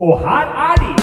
Og her er de!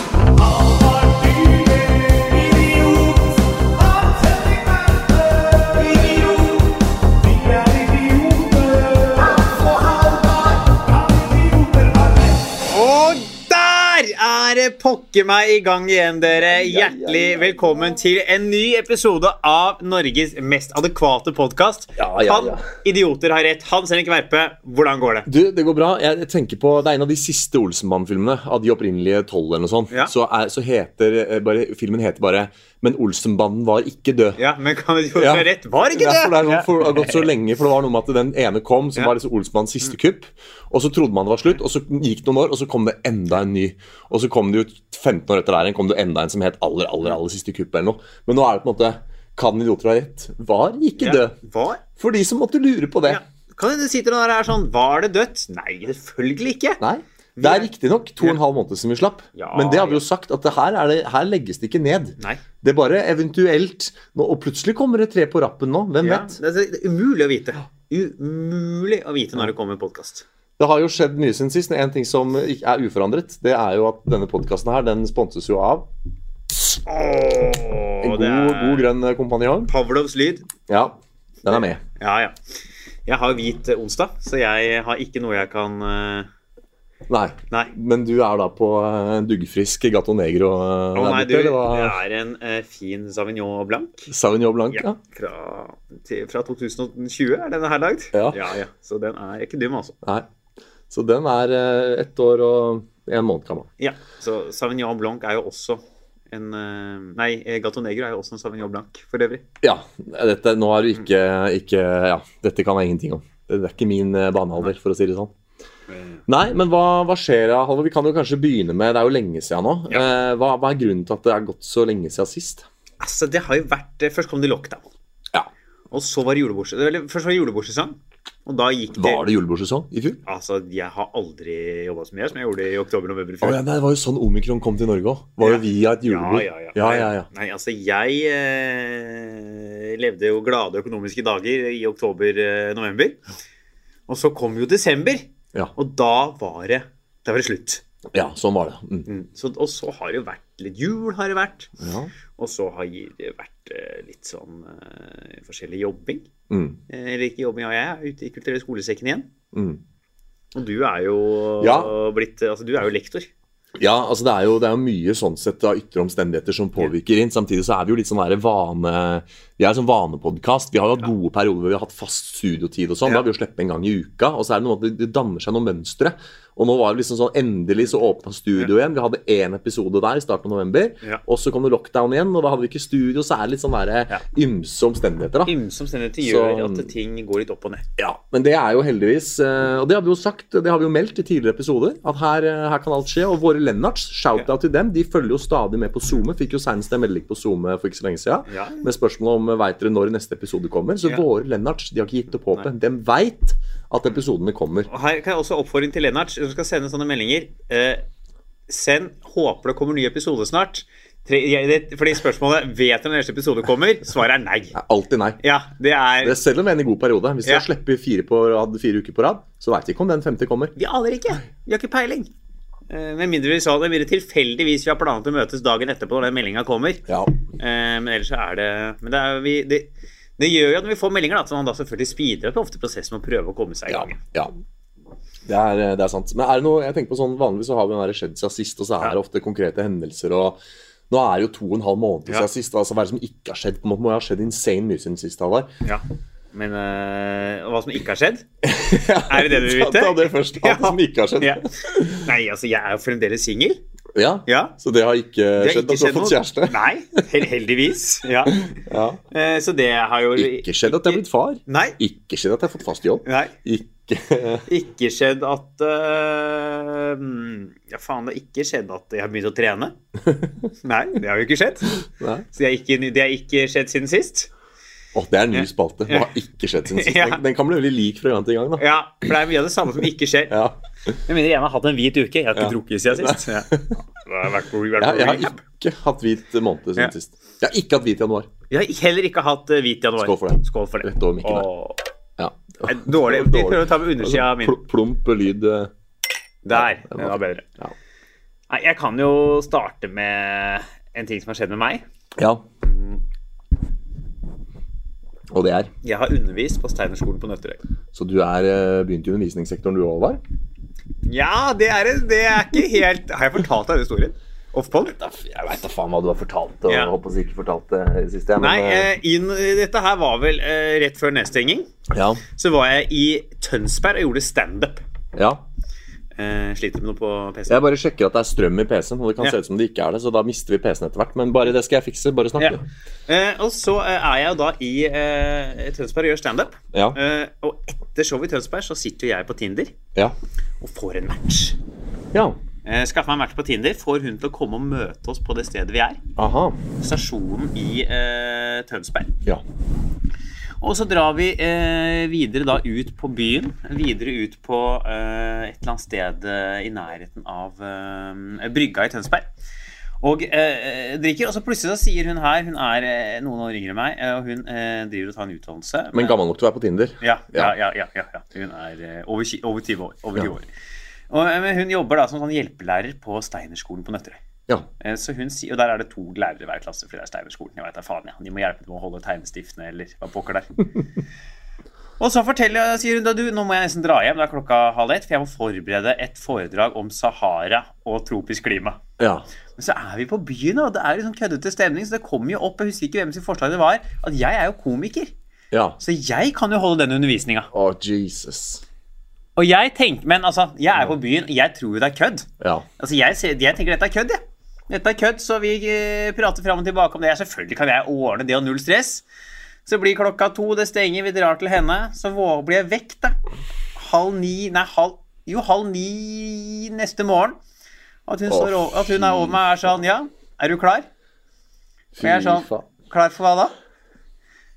Pokker meg i gang igjen, dere. Hjertelig velkommen til en ny episode av Norges mest adekvate podkast. Ja, ja, ja. Han idioter har rett. Hans Henrik Verpe, hvordan går det? Du, det går bra. Jeg tenker på, Det er en av de siste Olsenband-filmene. Av de opprinnelige tolv. eller noe sånt så, er, så heter eh, bare, filmen heter bare 'Men Olsenbanden var ikke død'. Ja, men kan idioter Ja. ha rett? Var ikke Ja, det? det, er sånn, for det har gått så lenge, for det var noe med at den ene kom, som Ja. var liksom Olsenbandens siste kupp. Og så trodde man det var slutt, og så gikk det noen år, og så kom det enda en ny. Og så kom det jo 15 år etter der igjen kom det enda en som het aller, aller, aller siste kupp eller noe. Men nå er det på en måte Kan idioter ha rett? Var ikke Ja. død. Var? For de som måtte lure på det. Ja. Kan hende sitter noen der og er sånn Var det dødt? Nei, selvfølgelig ikke. Nei. Det er riktignok to og en halv måned siden vi slapp, Ja, men det har vi jo sagt at det her, er det, her legges det ikke ned. Nei. Det er bare eventuelt nå, Og plutselig kommer det tre på rappen nå. Hvem Ja, vet? det er umulig å vite. Umulig å vite når det kommer podkast. Det har jo skjedd mye siden sist. En ting som er uforandret, det er jo at denne podkasten her, den sponses jo av en god, god grønn kompanjong. Pavlovs lyd. Ja, den er med. Ja, ja. Jeg har hvit eh, onsdag, så jeg har ikke noe jeg kan eh, Nei. Nei. Men du er da på en duggfrisk Gato Negro Å Å nei, du, det er en eh, fin Savignon Blanc. Sauvignon Blanc, ja. Ja, fra, til, fra 2020 er denne her lagd. Ja. ja, ja. Så den er ikke dum, altså. Nei. Så den er uh, ett år og en måned gammel. Ja, så Savignon Blanc er jo også en eh, Nei, eh, Gato Negro er jo også en Savignon Blanc, for øvrig. Ja, dette, nå er du ikke, ikke Ja, dette kan jeg ingenting om. Det er ikke min eh, banehalder, for å si det sånn. Nei, men hva, hva skjer da, Halvor? Vi kan jo kanskje begynne med Det er jo lenge siden nå. Ja. Eh, hva, hva er grunnen til at det er gått så lenge siden sist? Altså, det har jo vært eh, Først kom det lockdown. Ja. Og så var det julebordsesong. Først var det julebordsesong. Og da gikk det Var det julebordsesong i fjor? Altså, jeg har aldri jobba så mye som jeg gjorde i oktober-november i fjor. Oh, ja, nei, det var jo sånn omikron kom til Norge òg. Var jo Ja. via et julebord. Ja, ja, ja. ja, ja, ja. Nei, altså, jeg eh, levde jo glade økonomiske dager i oktober-november. Og så kom jo desember, Ja. og da var det, da var det slutt. Ja, sånn var det. Mm. Mm. Så, og så har det jo vært litt jul, har det vært. Ja. Og så har det vært eh, litt sånn uh, forskjellig jobbing. Mm. Eh, Eller ikke jobbing, ja, jeg er ute i kulturelle skolesekken igjen. Mm. Og du er jo Ja. blitt Altså, du er jo lektor. Ja, altså det er, jo, det er jo mye sånn sett av ytre omstendigheter som påvirker inn. Samtidig så er vi jo litt sånn vane Vi er en sånn vanepodkast. Vi har jo hatt gode perioder hvor vi har hatt fast studiotid og sånn. Ja. Da har vi jo sluppet en gang i uka. Og så er det noe at det, det danner seg noen mønstre. Og nå var det liksom sånn endelig så åpna studio igjen. Vi hadde én episode der i starten av november. Ja. Og så kom det lockdown igjen, og da hadde vi ikke studio. Så er det litt sånn der Ja. ymse omstendigheter, da. Ymse omstendigheter Så- gjør at ting går litt opp og ned. Ja, men det er jo heldigvis eh, Og det har vi jo sagt, det har vi jo meldt i tidligere episoder, at her, eh, her kan alt skje. Og våre Lennarts, shout-out til dem, de følger jo stadig med på SoMe. Fikk jo senest en melding på SoMe for ikke så lenge siden Ja. med spørsmål om veit dere når neste episode kommer. Så Ja. våre Lennarts, de har ikke gitt opp håpet. De veit at episodene kommer. Og her kan jeg også oppfordre til Lennart, som skal sende sånne meldinger. Eh, send 'håper det kommer ny episode snart'. Fordi spørsmålet 'vet dere når neste episode kommer'? Svaret er nei. Det er alltid nei. Ja, det er Det er selv om en i god periode. Hvis vi Ja. har sluppet fire, på rad, fire uker på rad, så veit vi ikke om den femte kommer. Vi aner ikke. Vi har ikke peiling. Eh, Med mindre vi sa det, blir det tilfeldigvis vi har planlagt å møtes dagen etterpå når den meldinga kommer. Ja. Eh, Men ellers så er det Men det, er, vi, det, det gjør jo at når vi får meldinger, da, at man da selvfølgelig speeder opp ofte prosessen med å prøve å komme seg i gang. ja. Det er, det er sant. Men er det noe, jeg tenker på sånn, vanligvis så har vi den der skjedd siden sist, og så er det ofte konkrete hendelser. og Nå er det jo to og en halv måned Ja. siden sist. altså Hva er det som ikke har skjedd? på en måte må jo ha skjedd insane mye siden sist. Halvard. Ja. Men øh, hva som ikke har skjedd? Er det det du vil vite? Ta det først. Hva Ja. som ikke har skjedd. Ja. Nei, altså, jeg er jo fremdeles singel. Ja. Ja. Så det har ikke Det har skjedd ikke at du har fått kjæreste? Nei, hel- heldigvis. Ja. Ja. Eh, Så det har jo Ikke skjedd at jeg har blitt far. Nei. Ikke skjedd at jeg har fått fast jobb. Nei. Ikke Ikke skjedd at mm, Ja, faen, det har ikke skjedd at jeg har begynt å trene. Nei, det har jo ikke skjedd. Nei. Så det har ikke, det har ikke skjedd siden sist. Å, det er en ny spalte. Det har ikke skjedd siden sist. Ja. Den, den kan bli veldig lik fra gang til gang. da. Ja, for det er mye av det samme som ikke skjer. Ja. Jeg mener jeg har hatt en hvit uke. Jeg har ikke Ja. drukket siden sist. Ja. Det Jeg, har ikke hatt hvit måned siden Ja. sist. Jeg har ikke hatt hvit januar. Jeg har heller ikke hatt eh, hvit januar. Skål for det. Skål for det. Rett over mikken der. Ja. Dårlig. Vi prøver å ta med undersida min. Plump lyd. eh. Der. den Den var var bedre. Ja. Nei, jeg kan jo starte med en ting som har skjedd med meg. Ja. Og det er? Jeg har undervist på Steinerskolen på Nøtterøy. Så du er eh, begynt i undervisningssektoren du òg, var? Ja, det er, det er ikke helt Har jeg fortalt deg den historien? Off-pod? Jeg veit da faen hva du har fortalt, og Ja. håper ikke fortalt det sist. det siste. Nei, Men, eh, eh, inn, dette her var vel eh, rett før nedstenging. ja. Så var jeg i Tønsberg og gjorde standup. ja. Eh, sliter med noe på PC. Jeg bare sjekker at det er strøm i PC-en, og det kan Ja. se ut som det ikke er det, så da mister vi PC-en etter hvert. Men bare det skal jeg fikse. Bare snakke. Ja. Eh, og så eh, er jeg jo da i eh, Tønsberg og gjør standup. Ja. Eh, og etter showet i Tønsberg så sitter jo jeg på Tinder Ja. og får en match. ja. Eh, skaffer meg en match på Tinder, får hun til å komme og møte oss på det stedet vi er. Aha. Stasjonen i eh, Tønsberg. Ja. Og så drar vi eh, videre da ut på byen. Videre ut på eh, et eller annet sted eh, i nærheten av eh, brygga i Tønsberg. Og eh, drikker, og så plutselig så sier hun her Hun er eh, noen år yngre enn meg, og hun driver og tar en utdannelse. Men gammel nok til å være på Tinder? Ja, ja, Ja. ja, ja, ja. Hun er over, over 20 år. Over Ja. 20 år. Og, men hun jobber da som sånn hjelpelærer på Steinerskolen på Nøtterøy. Ja. Eh, Så hun sier, Og der er det to lærere i hver klasse, fordi det er Steinerskolen. Jeg vet da faen, ja. De må hjelpe til med å holde tegnestiftene, eller hva pokker der. og så forteller jeg, sier hun da, du, nå må jeg nesten dra hjem, det er klokka halv ett, for jeg må forberede et foredrag om Sahara og tropisk klima. ja. Men så er vi på byen, og det er sånn køddete stemning, så det kommer jo opp, jeg husker ikke hvem sin forslag det var, at jeg er jo komiker. Ja. Så jeg kan jo holde den undervisninga. Å, Jesus. Og jeg tenker, men altså, jeg er på byen, og jeg tror jo det er kødd. Ja. Altså, jeg, jeg tenker dette er kødd, jeg. Dette er kødd, så vi eh, prater fram og tilbake om det. Selvfølgelig kan jeg ordne det og null stress. Så blir klokka to, det stenger, vi drar til henne. Så blir jeg vekk, da. Halv ni Nei, halv Jo, halv ni neste morgen. At hun, Å, står over, at hun er over meg og er sånn Ja, er du klar? Og jeg er sånn. Klar for hva da?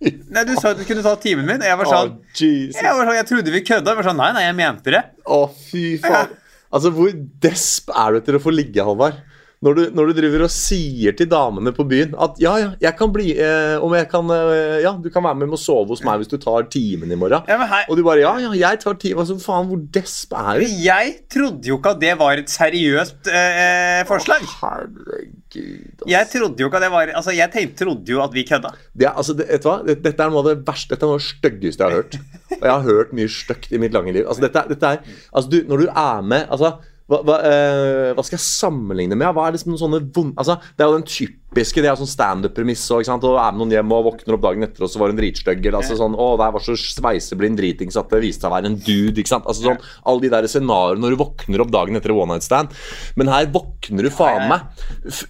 Nei, du sa at du kunne ta timen min. Og jeg var sånn Jesus. jeg, var sånn, jeg trodde vi kødda. Jeg var sånn, nei, nei, jeg mente det. Å, fy faen. Altså, hvor desp er du etter å få ligge, Halvard? Når du, når du driver og sier til damene på byen at ja, ja, jeg kan bli eh, Om jeg kan eh, Ja, du kan være med og sove hos meg hvis du tar timen i morgen. Ja, her, Og du bare Ja, ja, jeg tar timen. Altså, faen, hvor desp er du? Jeg trodde jo ikke at det var et seriøst eh, forslag. Herregud. ass. Jeg trodde jo ikke at det var Altså, jeg tenkte, trodde jo at vi kødda. Det, altså, det, vet du hva? Dette er noe av det verste Dette er noe av det styggeste jeg har hørt. Og jeg har hørt mye stygt i mitt lange liv. Altså, dette, dette er Altså, du, når du er med Altså hva, hva, uh, hva skal jeg sammenligne med? Hva er liksom noen sånne vond... Altså, det er jo den typiske Det er sånn standup-premiss. Og? Er med noen hjem og våkner opp dagen etter, og så var hun dritstygg. Eller altså sånn Å, der var så sveiseblind dritings at det viste seg å være en dude. Ikke sant? Altså sånn Alle de der scenarioene når du våkner opp dagen etter one night stand. Men her våkner du faen meg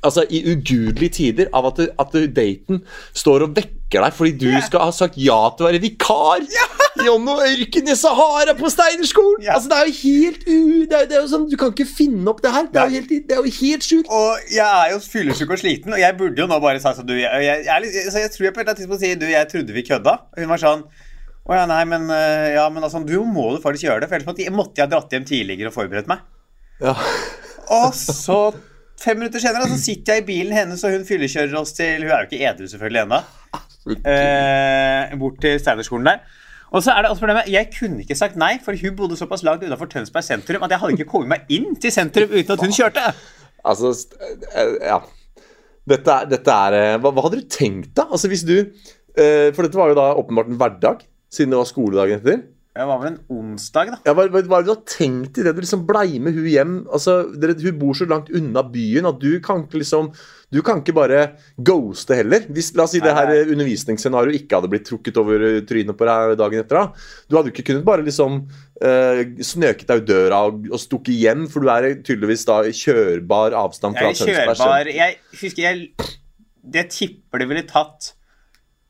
Altså i ugudelige tider av at, at daten står og vekker deg fordi du skal ha sagt ja til å være vikar i om noe ørken i Sahara på Steinerskolen! Altså Det er jo helt u... Det er, det er jo sånn, Du kan ikke finne opp det her. Det er jo helt, det er jo helt sjukt. Og jeg er jo fyllesyk og sliten, og jeg burde jo nå bare sagt sånn du Jeg, jeg, jeg, er litt- så jeg tror jeg på et tidspunkt sier du, jeg trodde vi kødda. Og hun var sånn Å ja, nei, men eh, Ja, men altså, du må du faktisk gjøre det. For ellers måtte jeg- måtte jeg dratt hjem tidligere og forberedt meg. Ja. Og så Fem minutter senere så sitter jeg i bilen hennes, og hun fyllekjører oss til Hun er jo ikke edru selvfølgelig ennå. Eh, bort til Steinerskolen der. Og så er det også problemet, Jeg kunne ikke sagt nei, for hun bodde såpass langt utenfor Tønsberg sentrum at jeg hadde ikke kommet meg inn til sentrum uten at hun kjørte. Altså eh, Ja. Dette dette er eh, hva, hva hadde du tenkt, da? Altså hvis du eh, For dette var jo da åpenbart en hverdag, siden det var skoledagen etter. Det var vel en onsdag, da. Ja, hva, hva, hva du har tenkt i det? Du liksom blei med hun hjem altså, dere, Hun bor så langt unna byen at du kan ikke liksom Du kan ikke bare ghoste heller. Hvis la oss si det her undervisningsscenarioet ikke hadde blitt trukket over trynet på deg dagen etter. da Du hadde jo ikke kunnet bare liksom eh, snøket deg ut døra og, og stukket hjem, for du er tydeligvis da i kjørbar avstand fra er Tønsberg. kjørbar Jeg husker jeg Det tipper det ville tatt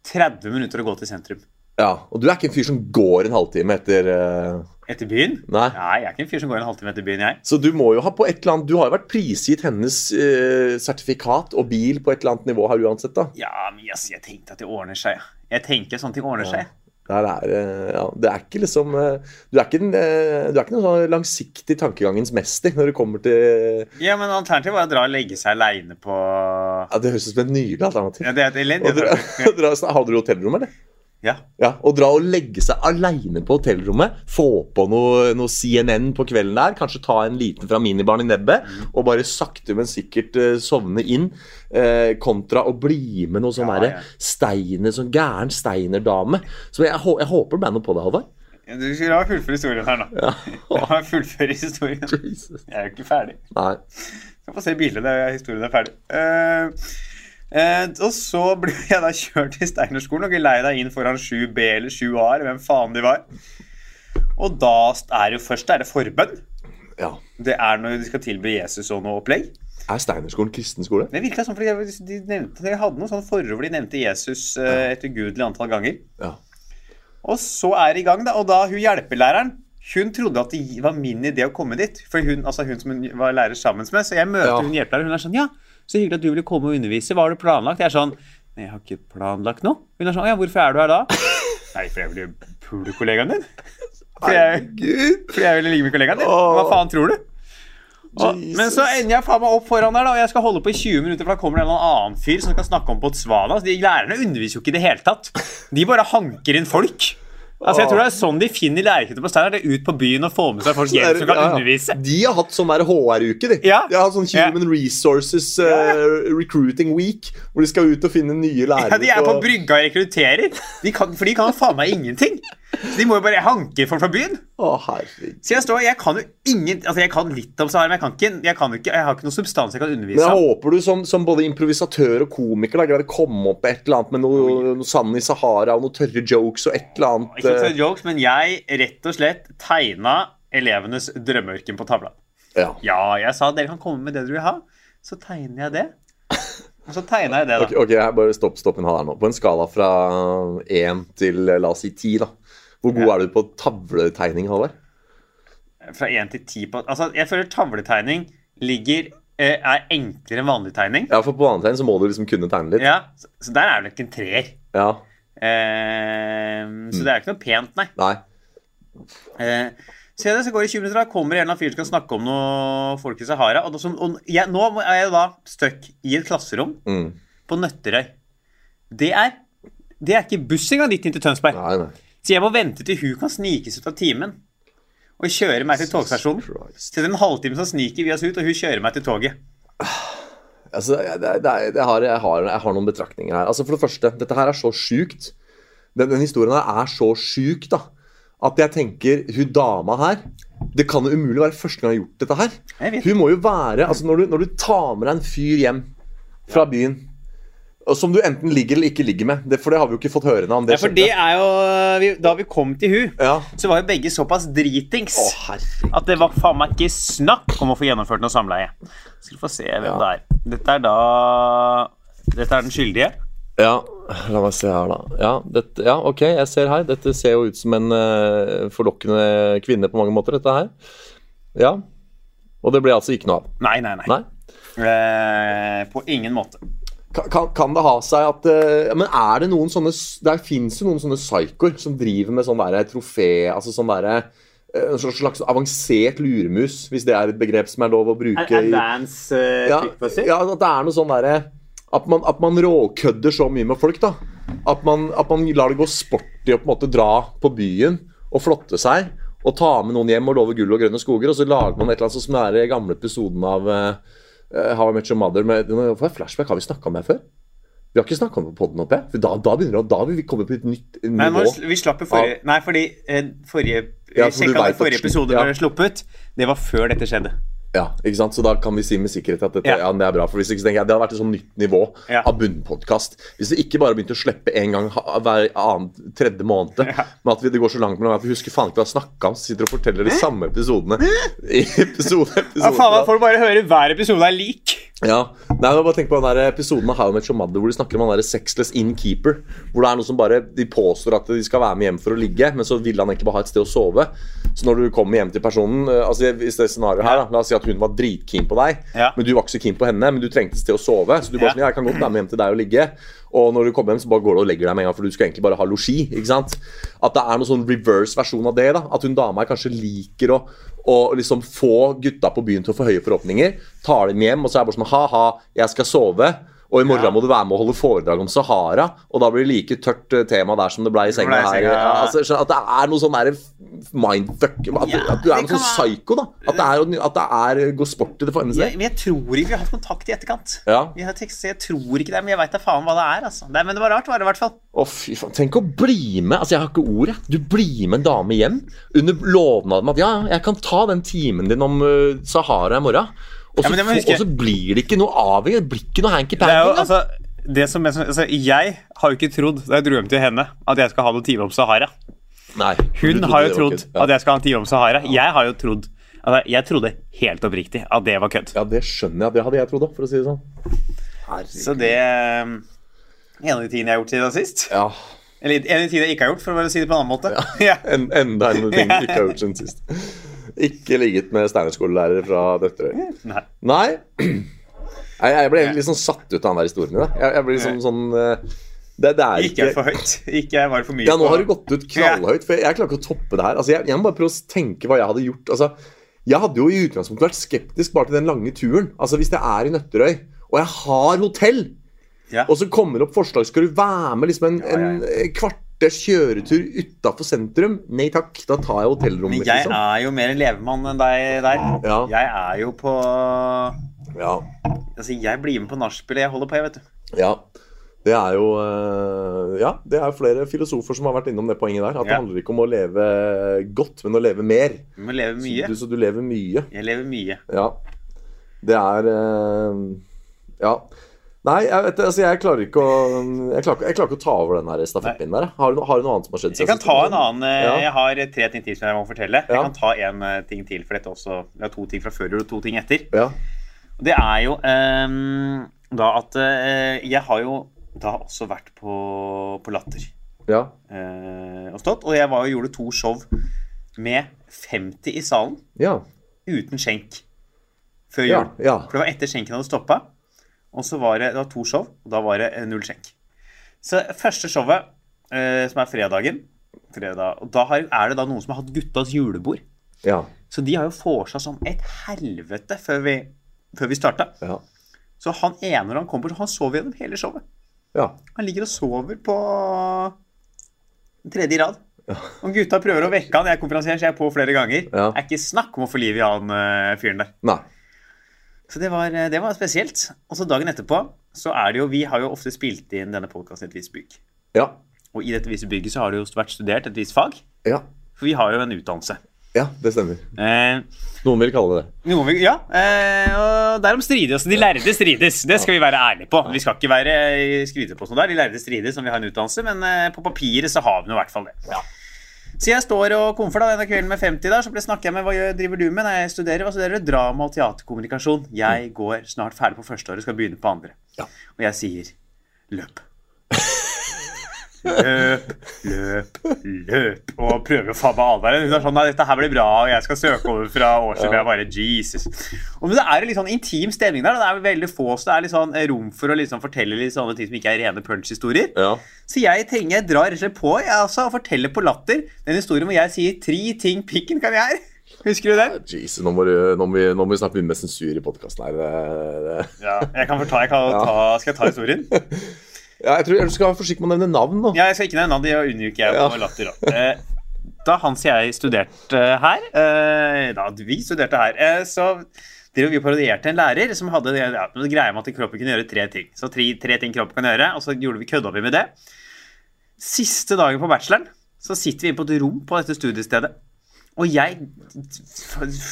30 minutter å gå til sentrum. Ja, Og du er ikke en fyr som går en halvtime etter uh... Etter byen? Nei. Nei, jeg er ikke en fyr som går en halvtime etter byen, jeg. Så du må jo ha på et eller annet Du har jo vært prisgitt hennes uh, sertifikat og bil på et eller annet nivå her uansett, da. Ja, men yes, jeg tenkte at det ordner seg. Jeg tenker sånne ting ordner seg. Det er, eh, ja, det er ikke liksom Du er ikke, en, du er ikke noen sånn langsiktig tankegangens mester når det kommer til Ja, men alternativet var å dra og legge seg aleine på ja, Det høres ut som et nydelig alternativ. Ja, det er et elendig Hadde du hotellrom, eller? Ja. Ja, Og dra og legge seg aleine på hotellrommet. Få på noe, noe CNN på kvelden der. Kanskje ta en liten fra minibaren i nebbet. Mm. Og bare sakte, men sikkert uh, sovne inn. Uh, kontra å bli med noe sånn Ja, ja. steiner, sånn gæren steiner-dame. Så jeg, jeg håper det ble noe på det, Halvard. Du skulle la meg fullføre historien her nå. La meg fullføre historien. Jesus. Jeg er jo ikke ferdig. Nei. Skal få se bildet der historien er ferdig. Eh, eh, og så ble jeg da kjørt til Steinerskolen og leida inn foran 7B eller 7A, eller hvem faen de var. Og da er det jo først er det forbønn. Ja. Det er når de skal tilby Jesus og noe opplegg. Er Steinerskolen kristen skole? Det virka sånn for de, nevnte, de hadde noe sånn forhold hvor de nevnte Jesus eh, et ugudelig antall ganger. Ja. Og så er det i gang, da. Og da hun hjelpelæreren hun trodde at det var min idé å komme dit. For hun, altså hun som hun var lærer sammen med. Så jeg møter Ja. hun hjelpelæreren. Hun er sånn Ja, så hyggelig at du ville komme og undervise. Hva har du planlagt? Jeg er sånn Nei, jeg har ikke planlagt noe. Hun er sånn Ja, hvorfor er du her da? Nei, for jeg ville pule kollegaen din. For jeg, for jeg ville ligge med kollegaen din. Hva faen tror du? Og, men så ender jeg faen meg opp foran der, da, og jeg skal holde på i 20 minutter, for da kommer det en eller annen fyr som skal snakke om Botswana. Så de lærerne underviser jo ikke i det hele tatt. De bare hanker inn folk. Altså, jeg tror det er sånn de finner lerretet på Steiner. Er ut på byen og få med seg folk hjem som kan Ja, ja. undervise. De har hatt sånn HR-uke, de. Ja. De har hatt sånn Human Resources eh, Recruiting Week, hvor de skal ut og finne nye lærere. Ja, De er på brygga og rekrutterer, de kan, for de kan faen meg ingenting. Så De må jo bare hanke folk fra byen. Å, herregud. Så jeg står, jeg kan jo ingen Altså, jeg kan litt om Sahara, men jeg kan ikke Jeg, kan ikke, jeg har ikke noe substans jeg kan undervise Men jeg om. håper du som, som både improvisatør og komiker da, greier å komme opp med et eller annet med noe, noe sand i Sahara og noen tørre jokes og et eller annet Ikke tørre eh, jokes, men jeg rett og slett tegna elevenes drømmeørken på tavla. ja. Ja, jeg sa dere kan komme med det dere vil ha. Så tegner jeg det. Og så tegna jeg det, da. Ok, okay jeg bare stopp, stopp en her nå. På en skala fra én til eh, la oss si ti, da. Hvor god Ja. er du på tavletegning, Halvard? Fra én til ti på Altså, jeg føler tavletegning ligger eh, er enklere enn vanlig tegning. Ja, for på vanlig tegning så må du liksom kunne tegne litt. Ja, så, så der er det nok en treer. Ja. Eh, så det er ikke noe pent, nei. Nei. Eh, se det, så går det 20 minutter, da kommer en eller annen fyr som skal snakke om noe folk i Sahara. Og, da som, og jeg, nå er jeg da stuck i et klasserom Mm. på Nøtterøy. Det er, det er ikke buss engang dit inn til Tønsberg. Nei, nei. Så jeg må vente til hun kan snikes ut av timen. Og kjøre meg til togstasjonen. Til Så det er en halvtime som sniker vi oss ut, og hun kjører meg til toget. Altså, det, det, det, har, jeg, har, jeg har noen betraktninger her. Altså, For det første, dette her er så sjukt. Den, den historien her er så sjuk, da. At jeg tenker, hun dama her Det kan jo umulig være første gang hun har gjort dette her. Hun må jo være Altså, når du, når du tar med deg en fyr hjem fra byen som du enten ligger eller ikke ligger med, det, for det har vi jo ikke fått høre noe om. Det Ja, for det er jo vi, Da vi kom til hun, Ja. så var jo begge såpass dritings Å, at det var faen meg ikke snakk om å få gjennomført noe samleie. Skal vi få se hvem Ja. det er. Dette er da Dette er den skyldige. Ja, la meg se her, da. Ja, dette, ja, ok, jeg ser her. Dette ser jo ut som en uh, forlokkende kvinne på mange måter, dette her. Ja. Og det ble altså ikke noe av. Nei, nei, nei. Nei. Uh, på ingen måte. Kan, kan, det ha seg at uh, Men er det noen sånne Der fins jo noen sånne psykoer som driver med sånn derre trofé Altså sånn derre eh, En slags, avansert luremus, hvis det er et begrep som er lov å bruke. Advance uh, ja, ja, at det er noe sånn derre at man, at man råkødder så mye med folk, da. At man, at man lar det gå sport i å på en måte dra på byen og flotte seg. Og ta med noen hjem og love gull og grønne skoger, og så lager man et eller annet sånn som den i gamle episoden av uh, How I Met Your Mother med flashback, Har vi snakka om det før? Vi har ikke snakka om det på poden, oppe. For da, da begynner det, da vil vi komme på et nytt Nei, nå, vi slapp jo forrige Nei, fordi eh, forrige Ja, for forrige episode ja. ble sluppet. Det var før dette skjedde. Ja, ikke sant? Så da kan vi si med sikkerhet at dette, Ja. ja. det er bra. For hvis ikke så tenker jeg Det hadde vært et sånn nytt nivå Ja. av bunnpodkast. Hvis vi ikke bare begynte å slippe en gang hver annen tredje måned, Ja. men at vi, det går så langt mellom at vi husker faen ikke hva vi har snakka om, så sitter og forteller de samme episodene i episode Ja, episode. faen, meg får du bare høre hver episode er lik. Ja. Nei, jeg bare tenk på den der episoden av How I Met Your Mother hvor de snakker om han der sexless innkeeper. Hvor det er noe som bare De påstår at de skal være med hjem for å ligge, men så vil han egentlig bare ha et sted å sove. Så når du kommer hjem til personen eh, Altså Hvis det scenarioet her, da La oss si at hun var dritkeen på deg, Ja. men du var ikke så keen på henne, men du trengte et sted å sove. Så du bare Ja. sånn Ja, jeg kan godt være med hjem til deg og ligge. Og når du kommer hjem, så bare går du og legger deg med en gang, for du skal egentlig bare ha losji. ikke sant? At det er noe sånn reverse versjon av det. da At hun dama kanskje liker å å liksom få gutta på byen til å få høye forhåpninger. Tar dem hjem, og så er det bare sånn ha-ha, jeg skal sove. Og i morgen Ja. må du være med og holde foredrag om Sahara, og da blir det like tørt eh, tema der som det ble i senga her. ja. Altså, at det er noe sånn derre mindfuck At, Ja, at du er noe sånn psyko, da. At det er, at det er går sport i det for Jeg, men jeg tror ikke vi har hatt kontakt i etterkant. Ja. Vi har tekst, jeg tror ikke det, men jeg veit da faen hva det er. altså. Det, men det var rart, var det i hvert fall. Å, fy faen. Tenk å bli med Altså, jeg har ikke ord, jeg. Du blir med en dame hjem under lovnad om at ja, jeg kan ta den timen din om uh, Sahara i morgen. Og så, Ja, og så blir det ikke noe av det. Blir ikke noe hanky er jo, panky. altså, det som, altså, jeg har jo ikke trodd da jeg dro hjem til henne, at jeg skal ha noen time om Sahara. Nei, Hun har jo trodd ja. at jeg skal ha en time om Sahara. Jeg har jo trodd altså, Jeg trodde helt oppriktig at det var kødd. Ja, det skjønner jeg. Det hadde jeg trodd òg, for å si det sånn. Så det er en av de tingene jeg har gjort siden sist. Ja. Eller en av de tingene jeg ikke har gjort, for å si det på en annen måte. Ja. En, enda en ting du ikke har gjort siden sist. Ikke ligget med steinerskolelærer fra Døtterøy. Nei. Nei. Jeg, jeg ble egentlig litt sånn satt ut av den der historien. Jeg, jeg ble liksom sånn eh, det, det er Ikke ikke for høyt. Ikke var det for mye. Ja, nå har det gått ut knallhøyt, for jeg, klarer ikke å toppe det her. Altså, jeg, jeg må bare prøve å tenke hva jeg hadde gjort. Altså, jeg hadde jo i utgangspunktet vært skeptisk bare til den lange turen. Altså, Hvis jeg er i Nøtterøy, og jeg har hotell, Ja. og så kommer det opp forslag Skal du være med liksom en, Ja, ja, en kvarters kjøretur utafor sentrum? Nei takk, da tar jeg hotellrommet. Men jeg liksom. er jo mer en levemann enn deg der. Ja. Jeg er jo på Ja, Altså, jeg blir med på nachspielet jeg holder på, jeg, vet du. ja. Det er jo eh, Ja, det er flere filosofer som har vært innom det poenget der. At det handler ikke om å leve godt, men å leve mer. Du må leve mye. Så du, så du lever mye. Jeg lever mye. Ja. Det er eh, Ja. Nei, jeg, vet, altså, jeg klarer å Jeg klarer, jeg klarer ikke å ta over den her stafettpinnen der. Har du, har du noe annet som har skjedd? Jeg kan ta en annen eh, Ja. Jeg har tre ting til som jeg må fortelle. Jeg kan ta en ting til, for dette også Vi har to ting fra før og to ting etter. Ja. Det er jo um, da at uh, jeg har jo da også vært på, på Latter Ja. eh, og stått. Og jeg var jo gjorde to show med 50 i salen Ja. uten skjenk før jul. ja. For det var etter skjenken hadde stoppa. Og så var det, det var to show, og da var det eh, null skjenk. Så første showet, eh, som er fredagen fredag, og da har, er det da noen som har hatt guttas julebord. ja. Så de har jo vorsa som et helvete før vi, før vi starta. ja. Så han ene når han kom så han sov gjennom hele showet. Ja. Han ligger og sover på tredje rad. Og gutta prøver å vekke han. Jeg konferansierer, konferansier, så jeg er på flere ganger. Ja. Det er ikke snakk om å få liv i han eh, fyren der. Nei. Så det var, det var spesielt. Og så dagen etterpå så er det jo Vi har jo ofte spilt inn denne podkasten i et visst bygg. Ja. Og i dette visse bygget så har det jo vært studert et visst fag. Ja. For vi har jo en utdannelse. Ja, det stemmer. Eh, Noen vil kalle det det. noen vil, ja, eh, og derom strides. De lærde strides. Det skal vi være ærlige på. Vi skal ikke være skryte på sånn der. De lærde strides om vi har en utdannelse, men eh, på papiret så har vi nå i hvert fall det. Så jeg står og komfer da denne kvelden med 50 der, så ble- snakker jeg med hva driver du med? Nei, jeg studerer, hva studerer du? Drama og teaterkommunikasjon. Jeg går snart ferdig på første året, skal begynne på andre. Ja. Og jeg sier løp. Løp, løp, løp. Og prøver å faen meg advare. Hun er sånn Nei, dette her blir bra, og jeg skal søke over fra år siden. Ja. Jeg bare Jesus. Og men det er en litt sånn intim stemning der, det er veldig få, så det er litt sånn rom for å liksom fortelle litt sånne ting som ikke er rene punch-historier. Ja. Så jeg trenger, jeg drar rett og slett på jeg, altså, og forteller på latter den historien hvor jeg sier tre ting pikken kan gjøre. Husker du den? Jesus, nå må, du, nå, må vi, nå må vi snart begynne med sensur i podkasten her. Det, det. Ja, jeg kan forta, jeg kan ta, Skal jeg ta historien? Ja, jeg tror du skal være forsiktig med å nevne navn nå. Ja, jeg skal ikke nevne navn, det unngikk jeg på Ja. latter. Da. Eh, da Hans og jeg studerte her, eh, da vi studerte her, eh, så drev vi parodierte en lærer som hadde det, ja, greia med at kroppen kunne gjøre tre ting. Så tre, tre ting kroppen kan gjøre, og så gjorde vi kødda vi med det. Siste dagen på bacheloren så sitter vi inne på et rom på dette studiestedet. Og jeg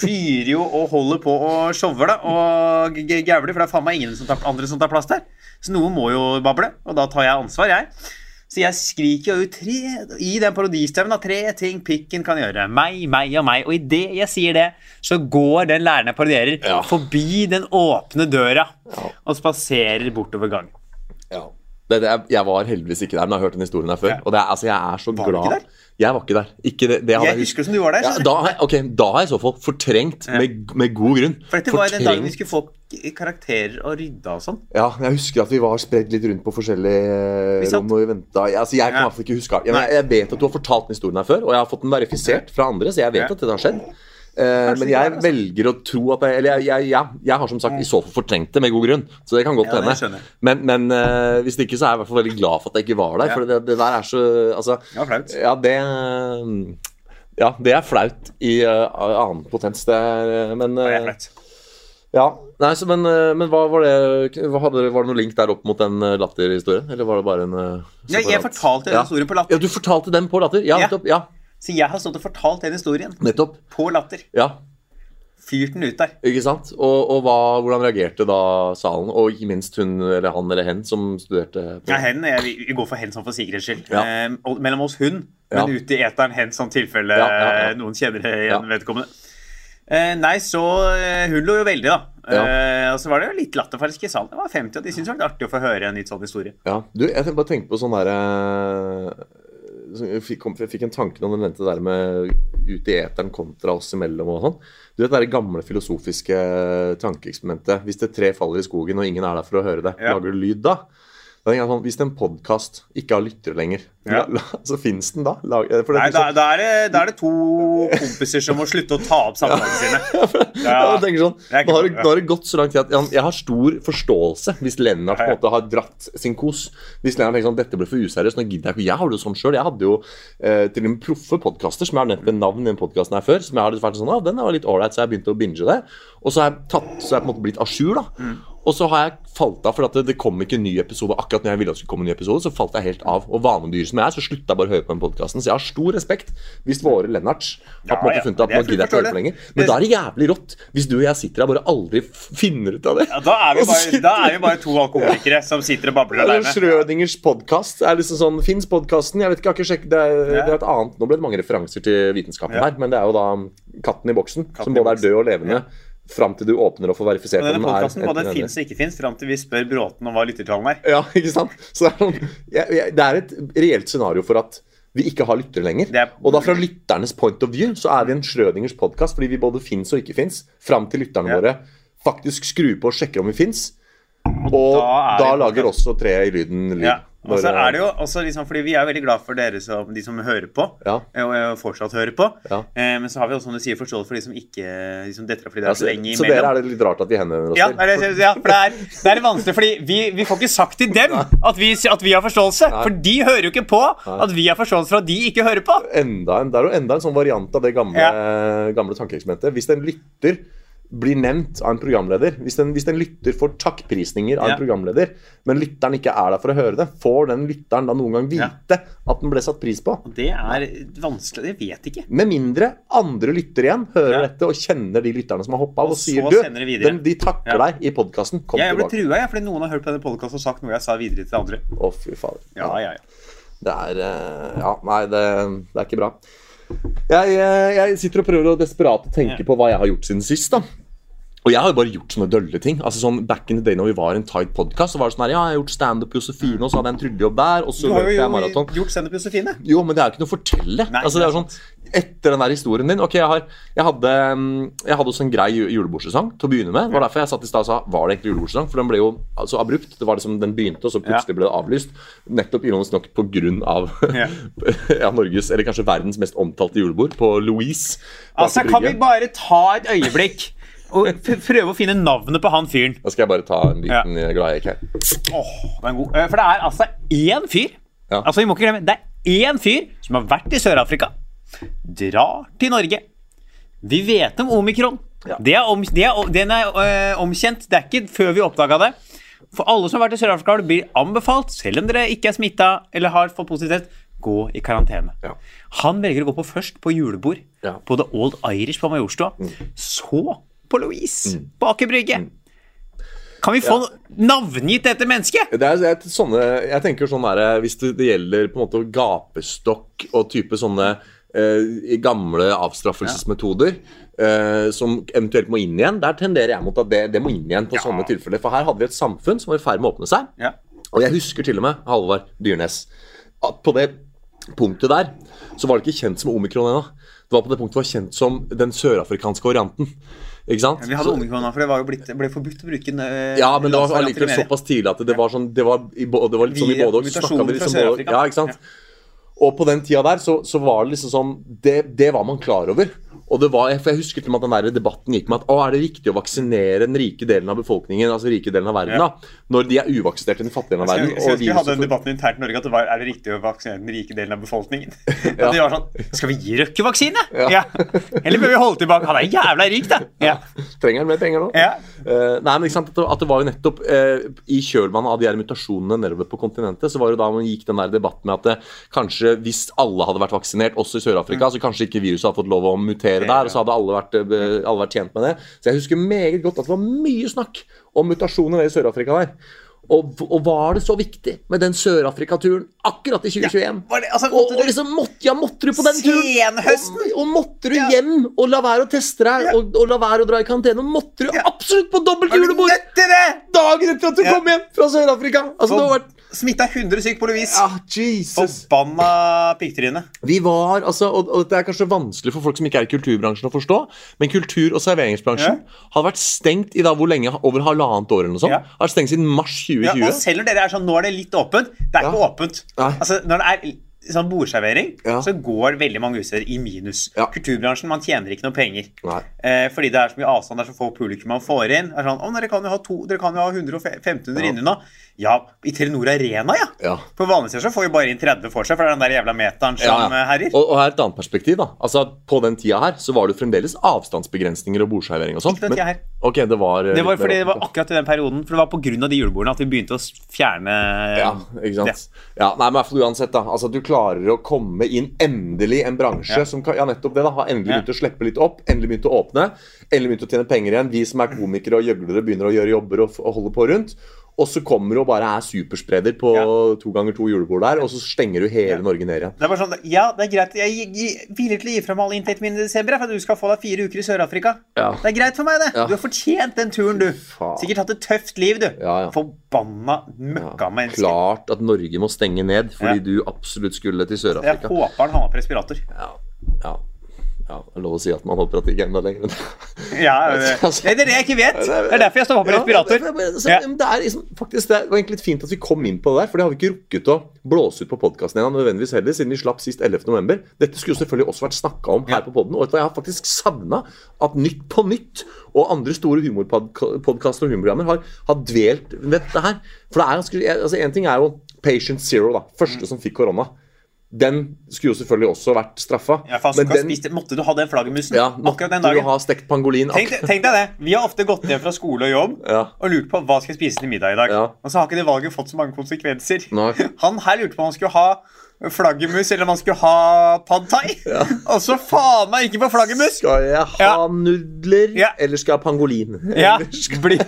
fyrer jo og holder på shower da, og g- g- for det er faen meg ingen som tar, andre som tar plass der. Så noen må jo bable, og da tar jeg ansvar, jeg. Så jeg skriker jo ut tre, i den parodistemmen da, tre ting pikken kan gjøre. Meg, meg og meg. Og idet jeg sier det, så går den læreren jeg parodierer, Ja. forbi den åpne døra og spaserer bortover gangen. Ja. Det, det, jeg- jeg var heldigvis ikke der, men jeg har hørt den historien her før. Ja. Og det altså, jeg er så Var du glad ikke der? Jeg var ikke der. Ikke det, hadde Jeg husker som du var der. Ja, da, har jeg- da har jeg i så fall fortrengt med, med god grunn. For dette var den dagen vi skulle få karakterer og rydda og sånn. Ja, jeg husker at vi var spredd litt rundt på forskjellige Vi rom og vi venta. Altså, jeg kan i Ja. hvert fall ikke huske jeg, jeg vet at du har fortalt den historien her før, og jeg har fått den verifisert fra andre, så jeg vet Ja. at det har skjedd. Eh, men jeg altså. velger å tro at jeg, Eller jeg, jeg, jeg, jeg har som sagt i så fall fortrengt det med god grunn. Så det kan godt Ja, det hende. Ja. Men, men uh, hvis det ikke, så er jeg i hvert fall veldig glad for at jeg ikke var der. Ja. For det, det der er så Altså, var flaut. ja, det Ja, det er flaut i uh, annen potens. Det er Men Det er flaut. ja. Nei, så, men, men hva var det hva hadde, Var det noe link der opp mot den latterhistorien? Eller var det bare en separat? Ja, jeg fortalte den ja. historien på Ja, du fortalte den på latter? Ja, Ja. Opp, Ja, Så jeg har stått og fortalt den historien nettopp. på Latter. Ja, Fyrt den ut der. ikke sant? Og, og hva, hvordan reagerte da salen? Og ikke minst hun eller han eller hen som studerte på Ja, hen, jeg, vi går for hen sånn for sikkerhets skyld. Ja. Eh, mellom oss hun, Ja. men ute i eteren hen, sånn tilfelle Ja, ja, ja. eh, noen kjenner igjen Ja. vedkommende. Eh, nei, så eh, hun lo jo veldig, da. Ja. Eh, og så var det jo litt latterfersk i salen. Det var 50, og de syntes det var artig å få høre en litt sånn historie. Ja, du, jeg bare tenker på sånn derre jeg fikk, kom- jeg fikk en tanke når du nevnte det der med ut i eteren kontra oss imellom og sånn. Du vet det gamle filosofiske tankeeksperimentet. Hvis det tre faller i skogen, og ingen er der for å høre det, Ja. lager du lyd da? Sånn, Hvis en podkast ikke har lyttere lenger, Ja. la, la, så fins den da? For det Nei, da, sånn, da, er det, da er det to kompiser som må slutte å ta opp samtalene sine. Ja, jeg tenker sånn, nå, har det, nå har det gått så lang tid at jeg, jeg har stor forståelse hvis Lennart på en måte har dratt sin kos. Hvis Lennart tenker sånn, dette ble for useriøst, nå gidder jeg ikke. Jeg har det jo sånn sjøl. Jeg hadde jo eh, til og med proffe podkaster som jeg har nevnt ved navn i den podkasten her før. Som jeg hadde vært sånn, ah, den var litt ålreit, så jeg begynte å binge det. Og så har jeg tatt, så jeg på en måte blitt a jour, da. Mm. Og så har jeg falt av, for at det, det kom ikke en ny episode akkurat når jeg ville at det skulle komme en ny episode. Så falt jeg helt av. Og vanedyr som jeg er, så slutta jeg bare å høre på den podkasten. Så jeg har stor respekt hvis våre Lennarts har på en Ja, ja, måte funnet at ja. er nå gidder ikke å høre på lenger. Men da er det jævlig rått hvis du og jeg sitter her bare aldri finner ut av det. Ja, da, er vi bare, da er vi bare to alkoholikere som sitter og babler aleine. Schrødingers podkast er liksom sånn Fins podkasten? Jeg vet ikke, jeg har ikke sjekket det, det er et annet Nå ble det mange referanser til vitenskapen Ja. her, men det er jo da katten i boksen, Katten som både er død og levende, fram til du åpner og får verifisert om den er både eller. fins og ikke fins, fram til vi spør Bråten om hva lyttertallene er. Ja, ikke sant? Så det er, sånn, det er et reelt scenario for at vi ikke har lyttere lenger. Er- Og da fra lytternes point of view så er vi en Schrødingers podkast fordi vi både fins og ikke fins, fram til lytterne Ja. våre faktisk skrur på og sjekker om vi fins. Og da er da, lager også treet i lyden lyd. Ja. Og så er det jo også liksom, fordi Vi er veldig glad for dere som, de som hører på, Ja. og eh, fortsatt hører på. Ja. Eh, men så har vi også som du sier, forståelse for de som ikke de som detter av fordi det er så lenge så dere er det litt rart at vi henvender oss Ja, til. det ja, for det er, det er vanskelig, fordi vi, vi får ikke sagt til dem at vi, at vi har forståelse. For de hører jo ikke på at vi har forståelse for at de ikke hører på. enda en, det er jo enda en sånn variant av det gamle, gamle tankeeksperimentet. Hvis en lytter blir nevnt av en programleder, hvis en, hvis en lytter får takkprisninger av Ja. en programleder, men lytteren ikke er der for å høre det, får den lytteren da noen gang vite at den ble satt pris på? Det er vanskelig. Det vet ikke. Med mindre andre lytter igjen hører Ja. dette og kjenner de lytterne som har hoppa av, Og og, sier du, den, de takker Ja. deg i podkasten. Kom Jeg, jeg ble tilbake. trua jeg, fordi noen har hørt på denne podkasten og sagt noe jeg sa videre til andre. Å, fy fader. Ja, ja, ja. Det er eh, Ja, nei, det, det er ikke bra. Jeg, eh, jeg sitter og prøver å desperat tenke Ja. på hva jeg har gjort siden sist. da og jeg har jo bare gjort sånne dølle ting. Altså sånn Back in the day når vi var en tight podcast, så var det sånn her Ja, jeg har gjort standup Josefine, og så hadde jeg en tryllejobb der, og så Du har løp jeg jo maraton. gjort standup Josefine. Jo, men det er jo ikke noe å fortelle. Nei, altså, det er sånn Etter den der historien din Ok, jeg, har, jeg hadde mm, Jeg hadde også en grei ju- julebordsesong til å begynne med. Det var derfor jeg satt i stad og sa Var det egentlig julebordsesong? For den ble jo så abrupt. Det var liksom Den begynte, og så plutselig ble det avlyst. Nettopp ironisk nok på grunn av Ja. ja, Norges, eller kanskje verdens mest omtalte julebord, på Louise. Altså, kan vi bare ta et øyeblikk og prøve å finne navnet på han fyren? Da skal jeg bare ta en liten ja. gladjekk her. Åh, det er god. Eh, For det er altså én fyr Ja. Altså, vi må ikke glemme Det er én fyr som har vært i Sør-Afrika, drar til Norge. Vi vet om omikron. Ja. Det er om, det er, den er øh, omkjent. Det er ikke før vi oppdaga det. For alle som har vært i Sør-Afrika, blir anbefalt, selv om dere ikke er smitta eller har fått positivitet, gå i karantene. Ja. Han velger å gå på først på julebord Ja. på The Old Irish på Majorstua. Så på Louise på Aker Brygge. Kan vi få navngitt dette mennesket? Det er, et, sånne, jeg tenker sånn der, Hvis det, det gjelder på en måte gapestokk og type sånne eh, gamle avstraffelsesmetoder eh, som eventuelt må inn igjen, der tenderer jeg mot at det, det må inn igjen på Ja. sånne tilfeller. For her hadde vi et samfunn som var i ferd med å åpne seg. Ja. Og jeg husker til og med, Halvard Dyrnes, at på det punktet der så var det ikke kjent som omikron ennå. Det var på det punktet det var kjent som den sørafrikanske varianten. Ikke sant? Vi hadde omikron for det var jo blitt, ble forbudt å bruke den. ja, men det var allikevel såpass tidlig at det var sånn Det var, i, det var litt sånn i både og. snakket vi liksom både-. Ja, ikke sant? Og på den tida der så, så var det liksom sånn det, det var man klar over. Og det var, for Jeg husker til og med at den der debatten gikk med at å, er det riktig å vaksinere den rike delen av befolkningen, altså rike delen av verden, Ja. da, når de er uvaksinerte i den fattige delen av verden. Jeg husker vi hadde den debatten internt i Norge at det var, er det riktig å vaksinere den rike delen av befolkningen. Og de var sånn Skal vi gi Røkke vaksine? Ja. Eller bør vi holde tilbake? Han er jævla rik, da. Ja. Trenger han mer penger nå? Ja. Uh, nei, men ikke sant, at det, at det var jo nettopp uh, I kjølvannet av de her mutasjonene nedover på kontinentet, så var det da man gikk den der debatten med at det, kanskje hvis alle hadde vært vaksinert, også i Sør-Afrika, så kanskje ikke viruset hadde fått lov å mutere der, og så hadde alle vært, eh, alle vært tjent med det. Så jeg husker meget godt at det var mye snakk om mutasjoner i Sør-Afrika der. Og, og var det så viktig med den Sør-Afrika-turen akkurat i 2021? Var det- altså, og, og liksom, måtte, ja, måtte du på den turen? Og, og måtte du Ja. hjem og la være å teste deg og, og la være å dra i karantene? Og måtte du Ja. absolutt på dobbelt julebord dagen etter at du Ja. kom hjem fra Sør-Afrika? Altså, det har vært Smitta 100 syk på Louise. Ja, Jesus. Forbanna pikktryne. Vi var, altså, og, og dette er kanskje vanskelig for folk som ikke er i kulturbransjen å forstå, men kultur- og serveringsbransjen har vært stengt i da hvor lenge? Over halvannet år eller noe sånt. Ja. Har vært stengt siden mars Ja, 2020. og selv når dere er sånn Nå er det litt åpent. Det er Ja. ikke åpent. Nei. Altså, når det er sånn bordservering, Ja. så går veldig mange utesteder i minus. Ja. Kulturbransjen, man tjener ikke noe penger. Eh, fordi det er så mye avstand, det er så få publikum man får inn. Det er sånn, å, dere kan jo ha, to, dere kan jo ha 100 og 1500 Ja. inne nå. Ja, i Telenor Arena, ja. Ja. På vanlige steder så får vi bare inn 30 for seg, for det er den der jævla meteren som Ja, ja. eh, herjer. Og, og her er et annet perspektiv. da Altså På den tida her så var det fremdeles avstandsbegrensninger og bordservering og sånn. Ikke den tida her. Ok, det var eh, Det var fordi det var akkurat i den perioden, for det var pga. de julebordene at vi begynte å fjerne Ja, ikke sant? Ja, nei, men i hvert fall uansett da Altså du klarer å komme inn endelig en bransje Ja. som kan, Ja, nettopp det da Har endelig begynt å slippe litt opp Endelig begynt å åpne Endelig begynt å tjene penger igjen Vi som er komikere og gjøglere Begynner å gjøre jobber og, og holde på rundt Og så kommer du og bare er superspreder På Ja. to ganger to julebord der Og så stenger du hele Ja. Norge ned igjen Det er bare sånn, ja, det er greit. Jeg gi- villig til å gi frem alle inntektene mine i desember for at du skal få deg fire uker i Sør-Afrika. Ja. Det er greit for meg, det. Du har fortjent den turen, du. faen. Sikkert hatt et tøft liv, du. Forbanna møkkamenneske. Klart at Norge må stenge ned Fordi du absolutt skulle til Sør-Afrika Jeg håper han har på respirator. Ja, ja ja, det er lov å si at man håper at det ikke er enda lenger enn. Ja, det, det er det jeg ikke vet. Det er derfor jeg står på Ja, respirator. det, det, så, det er liksom, faktisk, det var egentlig litt fint at vi kom inn på det der, for det har vi ikke rukket å blåse ut på podkasten ennå, nødvendigvis heller, siden vi slapp sist 11. november. Dette skulle selvfølgelig også vært snakka om her på podden, og jeg har faktisk savna at Nytt på Nytt og andre store humorpodkaster og humorprogrammer har, har dvelt dette her. For det er ganske altså En ting er jo Patient Zero, da. Første som fikk korona. Den skulle jo selvfølgelig også vært straffa. Ja, den- måtte du ha den flaggermusen ja, akkurat den måtte du ha stekt pangolin Tenk, tenk deg det. Vi har ofte gått hjem fra skole og jobb Ja. og lurt på hva skal jeg spise til middag i dag. Og så har ikke det valget fått så mange konsekvenser. Nei. Han her lurte på om han skulle ha flaggermus eller om han skulle ha pad thai. Og så faen meg ikke på flaggermus! Skal jeg ha nudler, eller skal jeg ha pangolin? Ja, bli,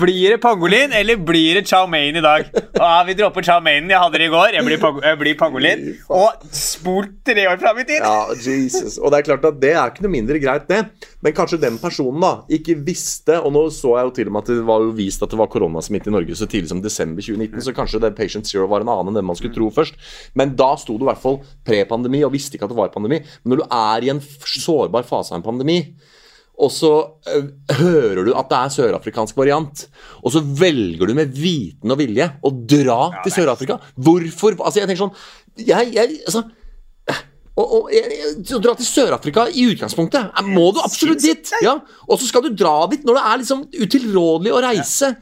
Blir det pangolin, eller blir det chow mein i dag? Ah, vi dropper chow meinen. Jeg hadde det i går. Jeg blir, pang jeg blir pangolin. Og spolt tre år fram i tid. Ja, Jesus. Og det er klart at det er ikke noe mindre greit, det. Men kanskje den personen da ikke visste Og nå så jeg jo til og med at det var jo vist at det var koronasmitte i Norge så tidlig som desember 2019, så kanskje det Patient Zero var en annen enn det man skulle tro først. Men da sto det i hvert fall pre-pandemi og visste ikke at det var pandemi. Men når du er i en sårbar fase av en pandemi, og så øh, hører du at det er sørafrikansk variant, og så velger du med viten og vilje å dra til Sør-Afrika. Hvorfor? Altså, jeg tenker sånn jeg, jeg, altså, og, og jeg, jeg, å dra til Sør-Afrika i utgangspunktet eh, Må du absolutt dit! Ja, Og så skal du dra dit når det er liksom utilrådelig å reise.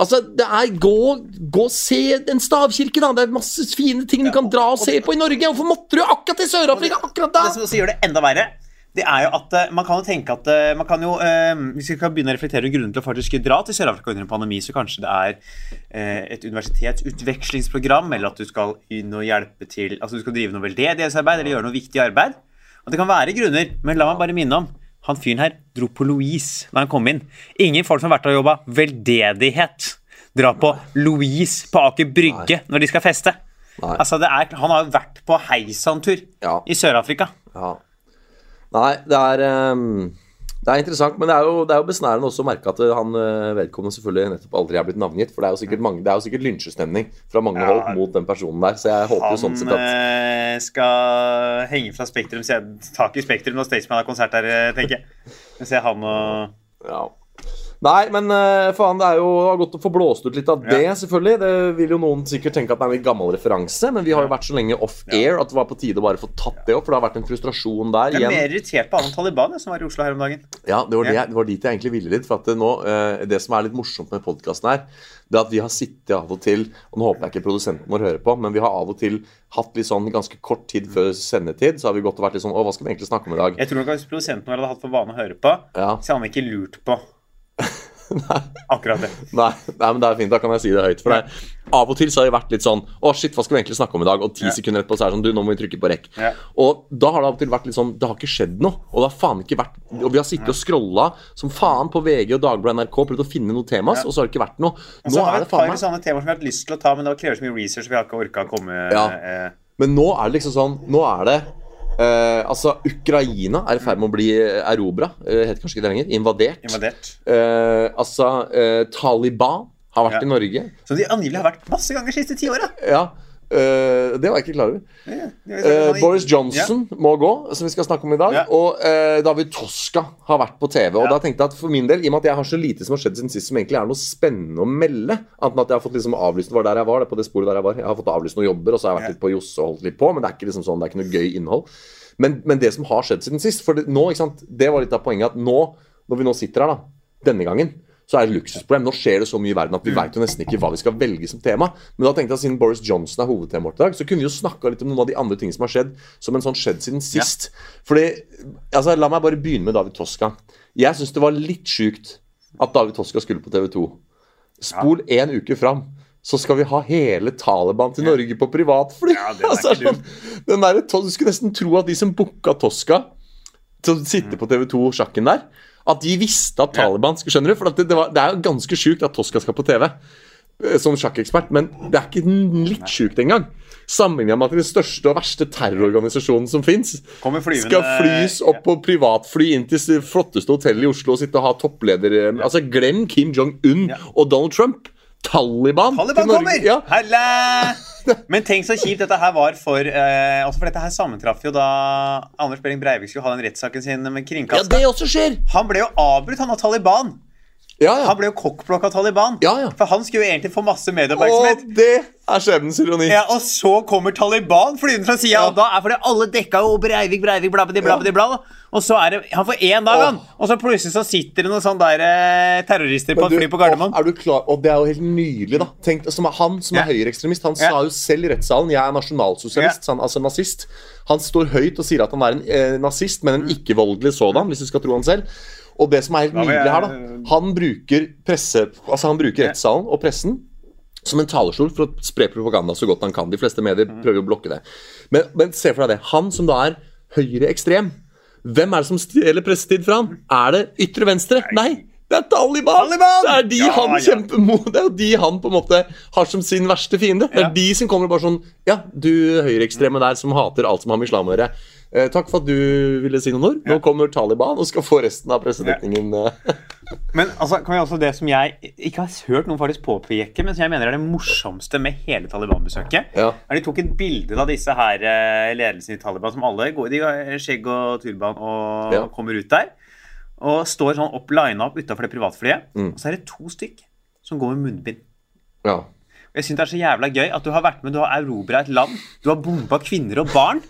Altså, det er Gå gå og se en stavkirke, da. Det er masse fine ting du kan dra og se på i Norge. Hvorfor måtte du akkurat til Sør-Afrika akkurat da? Det som også gjør det enda verre, det er jo at eh, man kan jo tenke at eh, man kan jo, eh, Hvis vi kan begynne å reflektere over grunnen til å faktisk dra til Sør-Afrika under en pandemi, så kanskje det er eh, et universitetsutvekslingsprogram, eller at du skal inn og hjelpe til Altså du skal drive noe veldedighetsarbeid eller gjøre noe viktig arbeid. Og det kan være grunner, men la meg bare minne om han fyren her dro på Louise da han kom inn. Ingen folk som har vært og jobba veldedighet, drar på Louise på Aker Brygge når de skal feste. Altså, det er, han har jo vært på heisantur Ja. i Sør-Afrika. Ja. Nei, det er um Det er interessant, men det er jo, det er jo besnærende også å merke at eh, han eh, vedkommende selvfølgelig nettopp aldri er blitt navngitt. For det er jo sikkert, mange, det er jo sikkert lynsjestemning fra mange Ja. hold mot den personen der. Så jeg håper jo sånn sett at Han skal henge fra Spektrum, tak i Spektrum når Staysman har konsert her, eh, tenker jeg. Jeg han og Ja. Nei, men eh, faen, det er jo godt å få blåst ut litt av det, selvfølgelig. Det vil jo noen sikkert tenke at det er en gammel referanse, men vi har jo vært så lenge off-air at det var på tide å bare få tatt det opp, for det har vært en frustrasjon der. Jeg er mer irritert på annen Taliban som var i Oslo her om dagen. Ja, det var, det, det var dit jeg egentlig ville litt. For at det, nå, eh, det som er litt morsomt med podkasten her, det at vi har sittet av og til Og nå håper jeg ikke produsenten vår hører på, men vi har av og til hatt litt sånn ganske kort tid før sendetid, så har vi gått og vært litt sånn Å, hva skal vi egentlig snakke om i dag? Jeg tror nok Hvis produsenten vår hadde hatt for vane å høre på, Ja. så hadde han ikke lurt på akkurat det. Nei, nei, men det er fint. Da kan jeg si det høyt. For det, av og til så har det vært litt sånn Å, shit, hva skal vi egentlig snakke om i dag? Og ti Ja. sekunder etterpå så er det sånn Du, nå må vi trykke på rekk. Ja. Og da har det av og til vært litt sånn Det har ikke skjedd noe. Og det har faen ikke vært Og vi har sittet og scrolla som faen på VG og Dagbladet NRK, prøvd å finne noe temas, og så har det ikke vært noe. Nå så har er det et par faen meg sånne temaer som vi har hatt lyst til å ta, men det krever så mye research, vi har ikke orka å komme Ja. eh, Men nå er det liksom sånn Nå er det eh, Altså, Ukraina er i ferd med å bli erobra. Uh, heter kanskje ikke det lenger. Invadert. invadert. Uh, altså, eh, Taliban har vært Ja. i Norge. Som de angivelig har vært masse ganger de siste ti åra. Ja. Eh, det var jeg ikke klar over. Eh, Boris Johnson må gå, som vi skal snakke om i dag. Ja. Og uh, David Toska har vært på TV. Og da tenkte jeg at for min del, i og med at jeg har så lite som har skjedd siden sist som egentlig er noe spennende å melde, annet enn at jeg har fått liksom avlyst var der jeg var, det er på det sporet der jeg var. Jeg har fått avlyst noen jobber, og så har jeg vært Ja. litt på Josse og holdt litt på, men det er ikke liksom sånn, det er ikke noe gøy innhold. Men, men det som har skjedd siden sist For det, nå, ikke sant, det var litt av poenget at nå, når vi nå sitter her, da, denne gangen så er det et luksusproblem. Nå skjer det så mye i verden at vi vet jo nesten ikke hva vi skal velge som tema. Men da tenkte jeg at siden Boris Johnson er hovedtema vårt i dag, så kunne vi jo snakka litt om noen av de andre tingene som har skjedd som en sånn skjedd siden sist. Fordi, altså La meg bare begynne med David Toska. Jeg syns det var litt sjukt at David Toska skulle på TV 2. Spol én uke fram. Så skal vi ha hele Taliban til Norge på privatfly! Ja, det altså, sånn, den der, Du skulle nesten tro at de som booka Toska til å sitte på TV 2-sjakken der, at de visste at Taliban skulle Skjønner du? For det, det, var, det er jo ganske sjukt at Toska skal på TV eh, som sjakkekspert, men det er ikke litt sjukt engang. Sammenligna med at den største og verste terrororganisasjonen som fins, skal flys opp på privatfly inn til det flotteste hotellet i Oslo og sitte og ha toppleder Altså, glem Kim Jong-un og Donald Trump. Taliban, Taliban til Norge. kommer! Ja. Men tenk så kjipt dette her var for eh, altså For dette her sammentraff jo da Anders Behring Breivik skulle ha den rettssaken sin med ja, det også skjer! Han ble jo avbrutt, han av Taliban. Ja, ja. Han ble jo kokkblokk av Taliban. Ja, ja. For han skulle jo egentlig få masse Og det er skjebnens ironi. Ja, og så kommer Taliban flyvende fra sida, Ja. og da er fordi alle dekka jo Breivik, Breivik, bla, bla, bla, bla, bla. Og så er det Han får én dag, han. Og så plutselig så sitter det noen sånne der eh, terrorister på et fly på Gardermoen. Og, Er du klar? Og det er jo helt nydelig, da. Tenk, som han som er Ja. høyreekstremist, han sa jo selv i rettssalen Jeg er nasjonalsosialist, han, altså nazist. Han står høyt og sier at han er en eh, nazist, men en ikke-voldelig sådan, hvis du skal tro han selv. Og det som er helt nydelig her, da Han bruker presse Altså han bruker rettssalen og pressen som en talerstol for å spre propaganda så godt han kan. De fleste medier prøver prøver å blokke det. Men, men se for deg det. Han som da er høyreekstrem, hvem er det som stjeler pressetid fra han? Er det ytre venstre? Nei. Det er Taliban! Taliban! Det er de Ja, han ja. kjemper mot. Det er de han på en måte har som sin verste fiende. Det Ja. er de som kommer bare sånn Ja, du høyreekstreme der som hater alt som har med islam å gjøre. Eh, takk for at du ville si noen ord. Nå kommer Taliban og skal få resten av pressedekningen. eh. Men altså, kan vi også det som jeg ikke har hørt noen faktisk påpeke, men som jeg mener er det morsomste med hele Taliban-besøket, Ja. er de tok et bilde av disse her eh, ledelsen i Taliban, som alle går, i skjegg og turban og Ja. kommer ut der, og står sånn opp, lina opp utafor det privatflyet, Mm. og så er det to stykk som går med munnbind. ja. Jeg synes det er så jævla gøy at du har vært med, du har erobra et land, du har bomba kvinner og barn.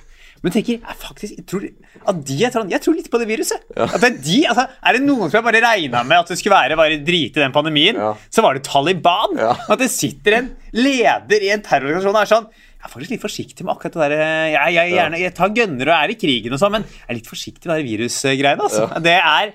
Men tenker, jeg faktisk, jeg tror, at de er trans. jeg tror litt på det viruset. At det er, de, altså, er det noen som jeg bare regna med at det skulle være bare drite i den pandemien, Ja. så var det Taliban. Ja. At det sitter en leder i en terrororganisasjon og er sånn jeg er faktisk litt forsiktig med akkurat det der eh, Jeg, jeg, gjerne, jeg tar gønner og er i krigen og sånn, men jeg er litt forsiktig med de virusgreiene. Altså. Det er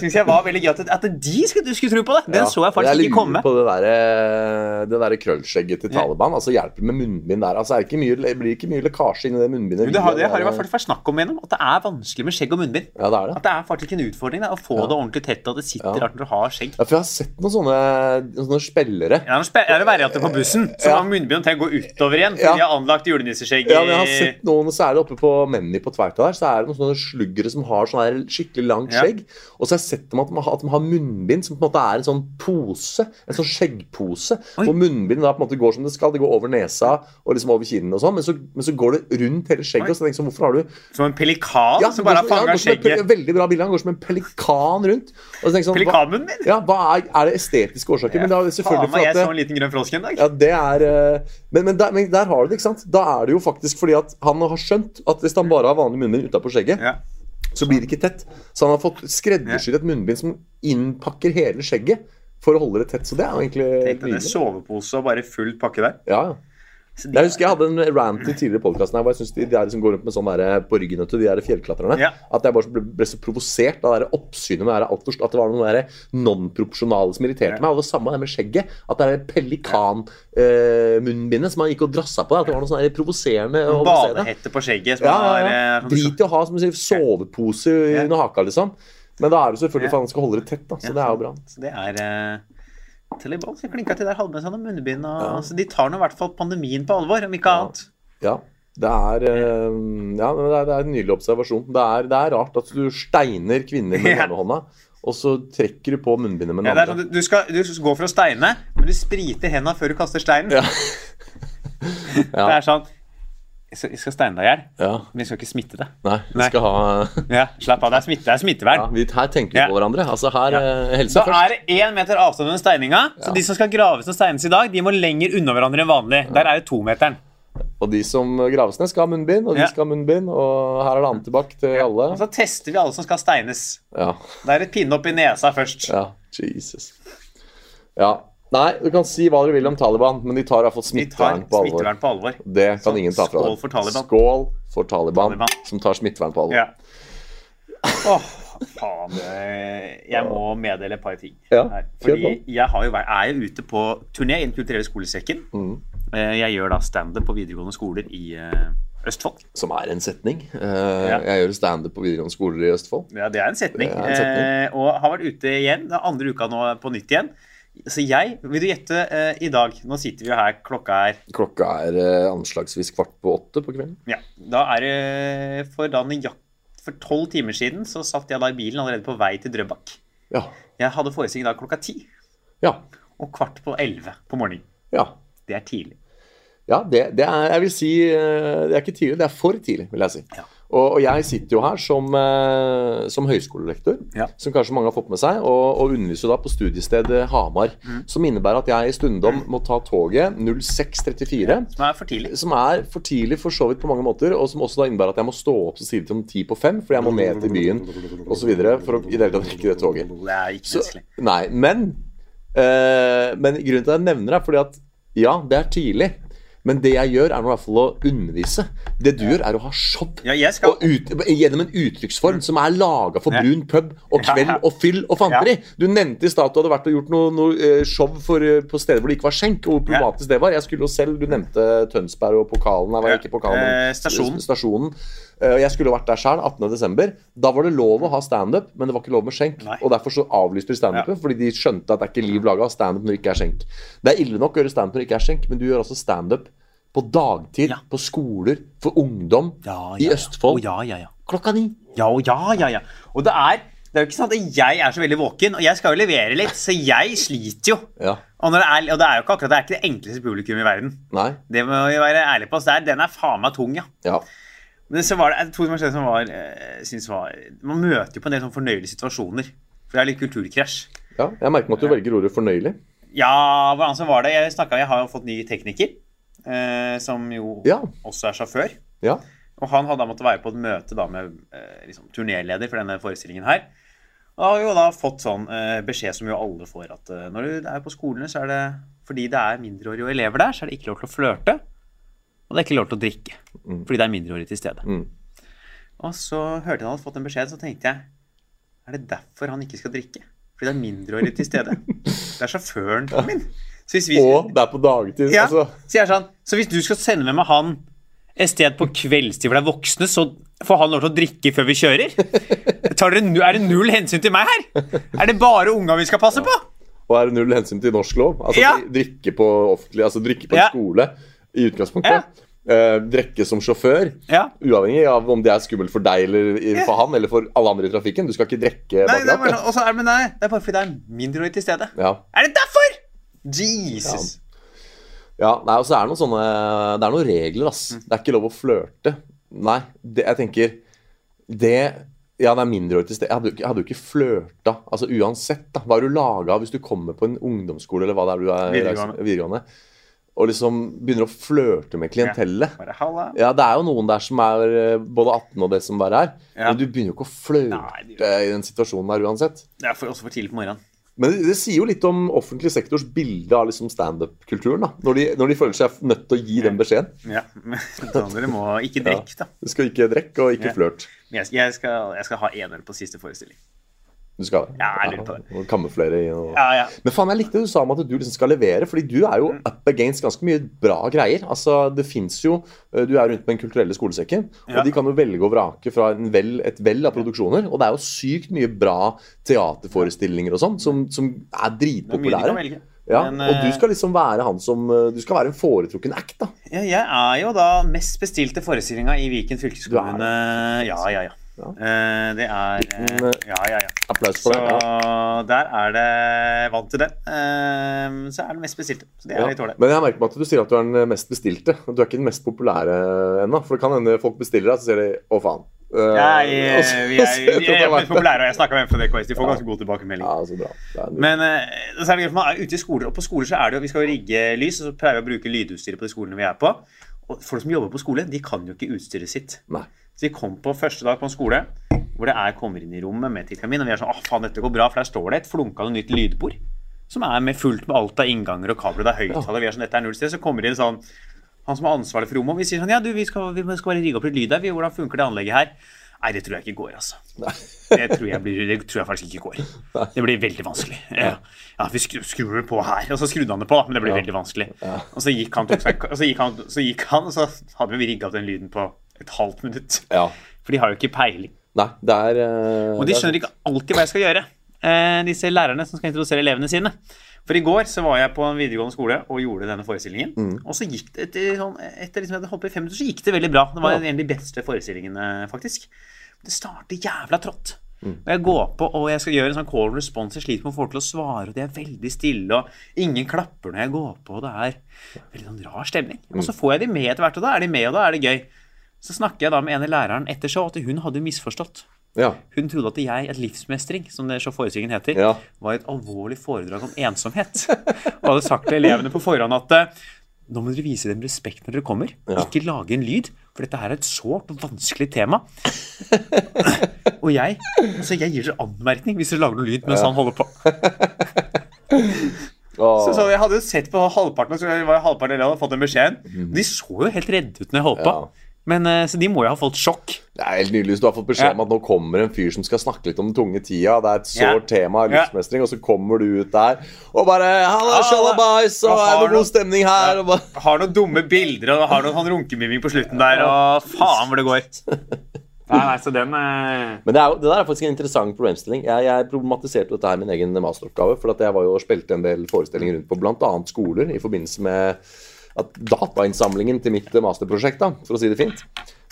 Syns jeg var veldig gøy at, at de skulle, skulle tro på det. Den Ja, så jeg faktisk jeg ikke komme. Jeg lurer på det der, det der krøllskjegget til Taliban. Altså Hjelper med munnbind der? Altså er det ikke mye, Blir ikke mye lekkasje inn i det munnbindet? Det har, det har i hvert fall vært snakk om igjennom, at det er vanskelig med skjegg og munnbind. Ja, det er det. At det er faktisk en utfordring da, å få det ordentlig tett, og at det sitter Ja. rart når du har skjegg. Ja, for jeg har sett noen sånne, sånne spillere. Ja, spe- er det varianter på bussen som Ja. har munnbind å gå utover igjen. Ja, de har anlagt julenisseskjegg Ja, men jeg har sett noen, særlig oppe på Menny på Tverta der, så er det noen sånne sluggere som har sånn skikkelig langt Ja. skjegg. Og så har jeg sett dem at de, har, at de har munnbind som på en måte er en sånn pose. En sånn skjeggpose. Oi. Hvor munnbindet da på en måte går som det skal. Det går over nesa og liksom over kinnene og sånn. Men, så- men så går det rundt hele skjegget. Oi. Og så tenker jeg sånn, hvorfor har du Som en pelikan Ja, som bare har fanga ja, skjegget. Veldig bra bilde. Han går som en pelikan rundt. Og så tenker jeg sånn, Pelikanmunnen min! ja, er, er det estetiske årsaker? Men det er selvfølgelig Faen for jeg at det, så en liten grønn frosk en dag. ja, det er eh, men, men, der, men der har det, ikke sant? Da er det jo faktisk fordi at han har skjønt at hvis han bare har vanlig munnbind utapå skjegget, Ja. så blir det ikke tett. Så han har fått skreddersydd et munnbind som innpakker hele skjegget for å holde det tett. Så det er jo egentlig Tenk deg det, nydelig. sovepose og bare full pakke der. Ja, ja. De- Jeg husker jeg hadde en rant i tidligere podkasten hvor jeg synes de, de som går rundt med sånn der på ryggen til de der fjellklatrerne. Ja. At jeg bare ble, ble så provosert av det oppsynet med det altfor At det var noe der non-proporsjonale som irriterte Ja. meg. Og det samme det med skjegget. At det er pelikan-munnbindet som han gikk og drassa på. At det var noe sånn provoserende. Badehette på skjegget. Som Ja, ja, ja. eh, sånn- Drit i å ha som sier, sovepose Ja. under haka, liksom. Men da er det selvfølgelig Ja. for at han skal holde det tett, da. Så Ja. det er jo bra. Så det er eh, Taliban som klinka til der, hadde med seg noen munnbind. Og, Ja. altså, de tar nå i hvert fall pandemien på alvor, om ikke Ja. annet. Ja. Det er, eh, ja, det er, det er en nydelig observasjon. Det er, det er rart at du steiner kvinner med Ja. hånda, og så trekker du på munnbindet med Ja, den det er andre. sånn, du, skal, du går for å steine, men du spriter hendene før du kaster steinen. Ja. Det Ja. er sånn Jeg skal, jeg skal steine deg i hjel, ja. men jeg skal ikke smitte deg. Nei, vi skal ha Ja, Slapp av, det er, smitte, det er smittevern. ja, vi, Her tenker vi på hverandre. Altså her Ja. eh, Helse Så først. er det én meter avstand under steininga. Så de som skal graves og steines i dag, de må lenger unna hverandre enn vanlig. Der er det tometeren. Og de som graves ned, skal ha munnbind, og de skal ha munnbind. Og her er det antibac til alle. Og så tester vi alle som skal steines. Ja. Det er et pinne opp i nesa først. ja. Jesus. Ja. Nei, du kan si hva du vil om Taliban, men de tar i hvert fall smittevern på alvor. smittevern på alvor. Det kan Så ingen ta fra deg. skål for Taliban. Skål for Taliban, Taliban. som tar smittevern på alvor. Ja. Åh, faen. Jeg må meddele et par ting. Ja, her. Fordi jeg har jo vært, er jo ute på turné i Den kulturelle skolesekken. Mm. Eh, Jeg gjør da standup på videregående skoler i eh, Østfold. Som er en setning. Eh, Ja. Jeg gjør standup på videregående skoler i Østfold. Ja, det er en setning. Er en setning. Eh, og har vært ute igjen. Det er andre uka nå på nytt igjen. Så jeg Vil du gjette eh, i dag? Nå sitter vi jo her, klokka er Klokka er eh, anslagsvis kvart på åtte på kvelden. Ja. Da er det for da nøyaktig For tolv timer siden så satt jeg da i bilen allerede på vei til Drøbak. Ja. Jeg hadde forestilling da klokka ti. Ja. Og kvart på elleve på morgenen. ja. Det er tidlig. Ja, det, det er Jeg vil si eh, Det er ikke tidlig, det er for tidlig, vil jeg si. Ja. Og, og jeg sitter jo her som, eh, som høyskolelektor, Ja. som kanskje mange har fått med seg, og, og underviser da på studiestedet Hamar. Mm. Som innebærer at jeg i stundom må ta toget 0634. Som er for tidlig. Som er for tidlig for så vidt på mange måter, og som også da innebærer at jeg må stå opp så tidlig som ti på fem, fordi jeg må ned til byen osv. for å i det hele tatt rekke det toget. Det er ikke Så, nei, men eh, Men grunnen til at jeg nevner det, er fordi at ja, det er tidlig. Men det jeg gjør, er i hvert fall å undervise. Det du gjør, er å ha show. Ja, skal ut, gjennom en uttrykksform som er laga for brun pub og kveld og fyll og fanteri. Du nevnte i stad at du hadde vært og gjort noe, noe eh, show for, eh, på steder hvor det ikke var skjenk. Og hvor problematisk det var. Jeg skulle jo selv, Du nevnte Tønsberg og pokalen. Nei, var ikke pokalen, men eh, stasjonen. stasjonen. Eh, Jeg skulle vært der sjøl 18.12. Da var det lov å ha standup, men det var ikke lov med skjenk. Nei. Og Derfor så avlyste de standupet, fordi de skjønte at det er ikke liv laga av standup når det ikke er skjenk. Det er ille nok å gjøre standup når det ikke er skjenk, men du gjør altså standup på dagtid, Ja. på skoler, for ungdom Ja, i ja, ja. Østfold Oh, ja, ja, ja. klokka ni. Ja, og ja, ja, ja. Og det er, det er jo ikke sant at jeg er så veldig våken, og jeg skal jo levere litt, så jeg sliter jo. Ja. Og, det er, og det er jo ikke akkurat det er ikke det enkleste publikum i verden. Nei. Det må vi være ærlige på. Så det er, den er faen meg tung, ja. Ja. Men så var det to som har skjedd som var, eh, synes var Man møter jo på en del sånn fornøyelige situasjoner. For det er litt kulturkrasj. ja. Jeg merker meg at du velger ordet fornøyelig. Ja, hvordan så var det? Jeg, snakket, jeg har jo fått ny tekniker, eh, som jo Ja. også er sjåfør. Ja. Og han hadde da måttet være på et møte da med eh, liksom, turnéleder for denne forestillingen her. Og da har vi jo da fått sånn eh, beskjed som jo alle får, at eh, når du er på skolene, så er det fordi det er mindreårige elever der, så er det ikke lov til å flørte. Og det er ikke lov til å drikke, fordi det er mindreårige til stede. Mm. Og så hørte jeg han hadde fått en beskjed, så tenkte jeg Er det derfor han ikke skal drikke? Fordi det er mindreårige til stede. Det er sjåføren min. Så hvis vi, Og det er på dagtid. ja, Altså. så, jeg sånn, så hvis du skal sende med meg han et sted på kveldstid hvor det er voksne, så får han lov til å drikke før vi kjører? Tar dere, er det null hensyn til meg her? Er det bare unga vi skal passe på? Og er det null hensyn til norsk lov? Altså Ja. drikke på offentlig, altså drikke på Ja. skole i utgangspunktet. Eh, drikke som sjåfør. Ja. Uavhengig av om det er skummelt for deg eller for han eller for alle andre i trafikken. Du skal ikke drikke Nei, det er bare og så er, men nei, det er bare fordi det er mindreårige til stede. Ja. Er det derfor?! Jesus. Ja, nei, og så er det noen sånne Det er noen regler, ass. Mm. Det er ikke lov å flørte. Nei, det, jeg tenker Det Ja, det er mindreårig til stede. Jeg hadde jo ikke flørta. Altså uansett, da. Hva er du laga av hvis du kommer på en ungdomsskole eller hva det er du er Videregående. videregående og liksom begynner å flørte med klientellet? Bare. Ja, det er jo noen der som er eh, både 18 og det som bare er. Ja. Men du begynner jo ikke å flørte Nei, i den situasjonen der uansett. Det er for, også for tidlig på morgenen. Men det, det sier jo litt om offentlig sektors bilde av liksom standup-kulturen. Når de, når de føler seg nødt til å gi den beskjeden. Ja, men dere må ikke drikke, da. Du skal ikke drikke og ikke Ja. flørt. Jeg, jeg, skal, jeg skal ha én øl på siste forestilling. Du skal. Ja, jeg lurer på det. Kamuflere i og... Ja, ja. Men faen, jeg likte det du sa om at du liksom skal levere, fordi du er jo Mm. up against ganske mye bra greier. Altså, det fins jo eh, Du er rundt med Den kulturelle skolesekken, Ja. og de kan jo velge og vrake fra en vel, et vell av produksjoner. Og det er jo sykt mye bra teaterforestillinger og sånn, som, som er dritpopulære. Ja, Men, og du eh, skal liksom være han som eh, Du skal være en foretrukken act, da. Ja, jeg er jo da mest bestilte forestillinga i Viken fylkeskommune. Ja, ja, ja. Ja. Eh, det er eh, eh, Ja, ja, ja. Applaus Så for det. Ja. der er det vant til det. Så er det mest bestilte. Så det er Ja. litt ålreit. Men jeg merker meg at du sier at du er den mest bestilte. Du er ikke den mest populære ennå. For det kan hende folk bestiller deg, så sier de 'å, faen'. Nei, Jeg, vi er, så vi er, er populære, og jeg snakka med en fra DKS. De får ganske god tilbakemelding. Ja, så bra. Men så er det gøy, for man er ute i skoler, og på skoler så er det jo Vi skal jo rigge lys, og så pleier vi å bruke lydutstyret på de skolene vi er på. Og folk som jobber på skole, de kan jo ikke utstyret sitt. Nei. Så vi kom på første dag på en skole hvor det er kommer inn i rommet med Tikamin, og vi er sånn Å, faen, dette går bra, for der står det et flunkende nytt lydbord. Som er med fullt med alt av innganger og kabler, det er høyttaler, vi er sånn, dette er null sted. Så kommer det inn sånn han som er ansvarlig for rommet, og vi sier sånn Ja, du, vi skal, vi skal bare rigge opp litt lyd her. Vi, hvordan funker det anlegget her? Nei, det tror jeg ikke går, altså. Det tror jeg, blir, det tror jeg faktisk ikke går. Det blir veldig vanskelig. Ja, ja vi skrur det på her. Og så skrudde han det på, men det ble veldig vanskelig. Og så gikk han, tok seg, og så gikk han, så gikk han, og så hadde vi rigga opp den lyden på et halvt minutt. Ja. For de har jo ikke peiling. Nei, det er Uh, Og de er- skjønner ikke alltid hva jeg skal gjøre, uh, disse lærerne som skal introdusere elevene sine. For i går så var jeg på en videregående skole og gjorde denne forestillingen. Mm. Og så gikk det etter, sånn, etter liksom jeg hadde holdt på i fem minutter, så gikk det veldig bra. Det var Ja. en av de beste forestillingene, faktisk. Det starter jævla trått. Mm. Og jeg går på og jeg skal gjøre en sånn call and response. Jeg sliter med å få folk til å svare, og de er veldig stille, og ingen klapper når jeg går på, og det er veldig sånn rar stemning. Og så får jeg de med etter hvert, og da er de med, og da er det gøy. Så snakker jeg da med en av læreren etter show, at hun hadde misforstått. Ja. Hun trodde at jeg, et livsmestring, som det forestillingen heter, Ja. var et alvorlig foredrag om ensomhet. Og hadde sagt til elevene på forhånd at eh, nå må dere vise dem respekt når dere kommer. Ja. Ikke lage en lyd, for dette her er et sårt og vanskelig tema. og jeg altså jeg gir dere anmerkning hvis dere lager noe lyd mens han holder på. Så, så jeg hadde jo sett på halvparten, og så var halvparten av elevene hadde fått den beskjeden. De så jo helt redde ut når jeg holdt på. Ja. Men, eh, så de må jo ha fått sjokk. Det er helt nydelig hvis du har fått beskjed Ja. om at nå kommer en fyr som skal snakke litt om den tunge tida. Det er et Ja. sårt tema, Ja. livsmestring, og så kommer du ut der og bare Halla, Ja, sjalabais, og er det god stemning her? Og bare, Har noen dumme bilder og har noen sånn runkemiming på slutten der, og faen hvor det går. Nei, nei, så den er... Men det, er det der er faktisk en interessant problemstilling. Jeg, jeg problematiserte dette her i min egen masteroppgave. For jeg var jo og spilte en del forestillinger rundt på bl.a. skoler i forbindelse med at datainnsamlingen til mitt masterprosjekt, da, for å si det fint.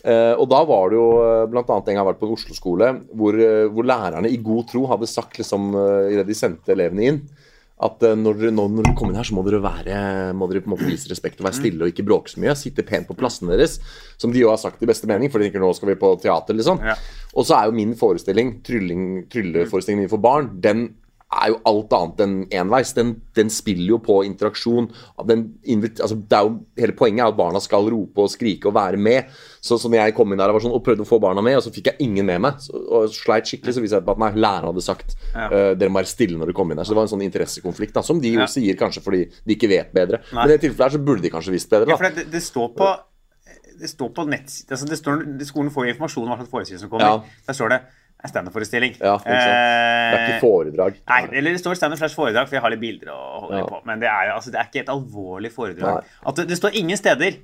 Uh, og da var det jo bl.a. blant annet en gang jeg har vært på en Oslo-skole hvor, uh, hvor lærerne i god tro hadde sagt liksom uh, idet de sendte elevene inn, at uh, når, dere, når dere kommer inn her, så må dere, være, må dere på en måte vise respekt og være stille og ikke bråke så mye. Sitte pent på plassene deres. Som de jo har sagt i beste mening, for de tenker nå skal vi på teater, liksom. Ja. Og så er jo min forestilling, trylling, trylleforestillingen min for barn, den er jo alt annet enn enveis. Den, den spiller jo på interaksjon. Altså det jo, hele poenget er at barna skal rope og skrike og være med. Så, så når jeg kom inn der sånn, og prøvde å få barna med, og så fikk jeg ingen med meg, så, og sleit skikkelig, så viste jeg at nei, læreren hadde sagt Ja. uh, dere må være stille når du kommer inn her. Så det var en sånn interessekonflikt, da, som de jo Ja. sier kanskje fordi de ikke vet bedre. Nei. Men i det tilfellet her så burde de kanskje visst bedre. Ja, for det, det står på det står på nett altså det står, Skolen får jo informasjon om hva slags forestilling som kommer. Ja. Der står det standup-forestilling. Ja. Det er ikke foredrag. Nei, eller det står standup slash foredrag, for jeg har litt bilder å holde Ja. på. Men det er, altså, det er ikke et alvorlig foredrag. Det, det står ingen steder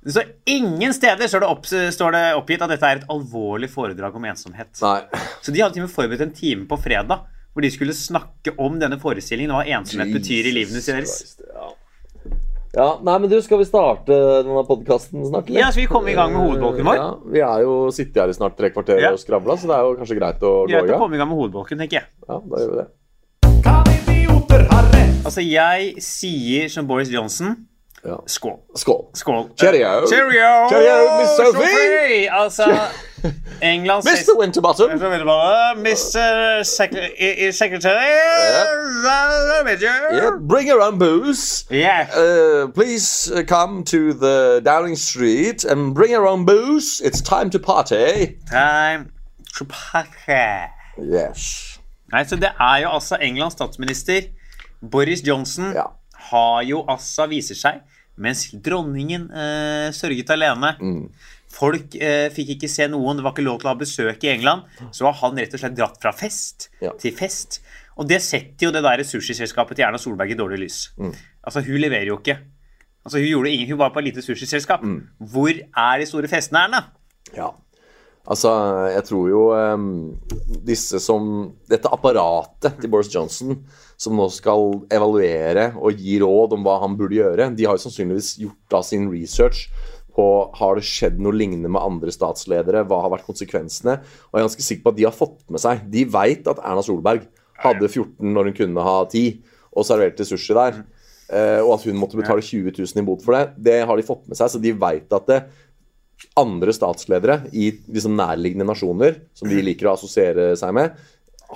det står ingen steder står det, opp, står det oppgitt at dette er et alvorlig foredrag om ensomhet. Nei. Så de hadde til og med forberedt en time på fredag hvor de skulle snakke om denne forestillingen og hva ensomhet betyr i livene deres. Christ, Ja. Ja, nei, men du, Skal vi starte denne podkasten snart? eller? Ja, skal vi komme i gang med hovedbolken vår? Ja, Vi er jo sittet her i snart tre kvarter Ja. og skravla, så det er jo kanskje greit å gå Greit i å komme i gang med hovedbolken, tenker jeg. Ja, da gjør vi det. Altså, jeg sier som Boris Johnson Ja. skål. Skål. Skål. Cheerio. Cheerio, Cheerio, Miss Sophie. Sophie. Altså, Englands Mr. Winterbottom. Mr. Sec i- i Secretary Major. Yeah, bring your own booze. Yeah. Uh, please uh, come to the Downing Street and bring your own booze. It's time to party. Time to party. Yes. Nei, så det er jo altså Englands statsminister Boris Johnson Ja. har jo altså viser seg mens dronningen uh, sørget alene. Mm. Folk eh, fikk ikke se noen, det var ikke lov til å ha besøk i England. Så har han rett og slett dratt fra fest Ja. til fest. Og det setter jo det der sushiselskapet til Erna Solberg i dårlig lys. Mm. Altså, hun leverer jo ikke. Altså, Hun gjorde ingen, hun var på et lite sushiselskap. Mm. Hvor er de store festene, Erna? Ja. Altså, jeg tror jo um, disse som Dette apparatet til Boris Johnson, som nå skal evaluere og gi råd om hva han burde gjøre, de har jo sannsynligvis gjort da sin research på har det skjedd noe lignende med andre statsledere, hva har vært konsekvensene, og jeg er ganske sikker på at de har fått med seg De veit at Erna Solberg hadde 14 når hun kunne ha 10, og serverte sushi der, eh, og at hun måtte betale 20 000 i bot for det. Det har de fått med seg, så de veit at det, andre statsledere i liksom nærliggende nasjoner, som de liker å assosiere seg med,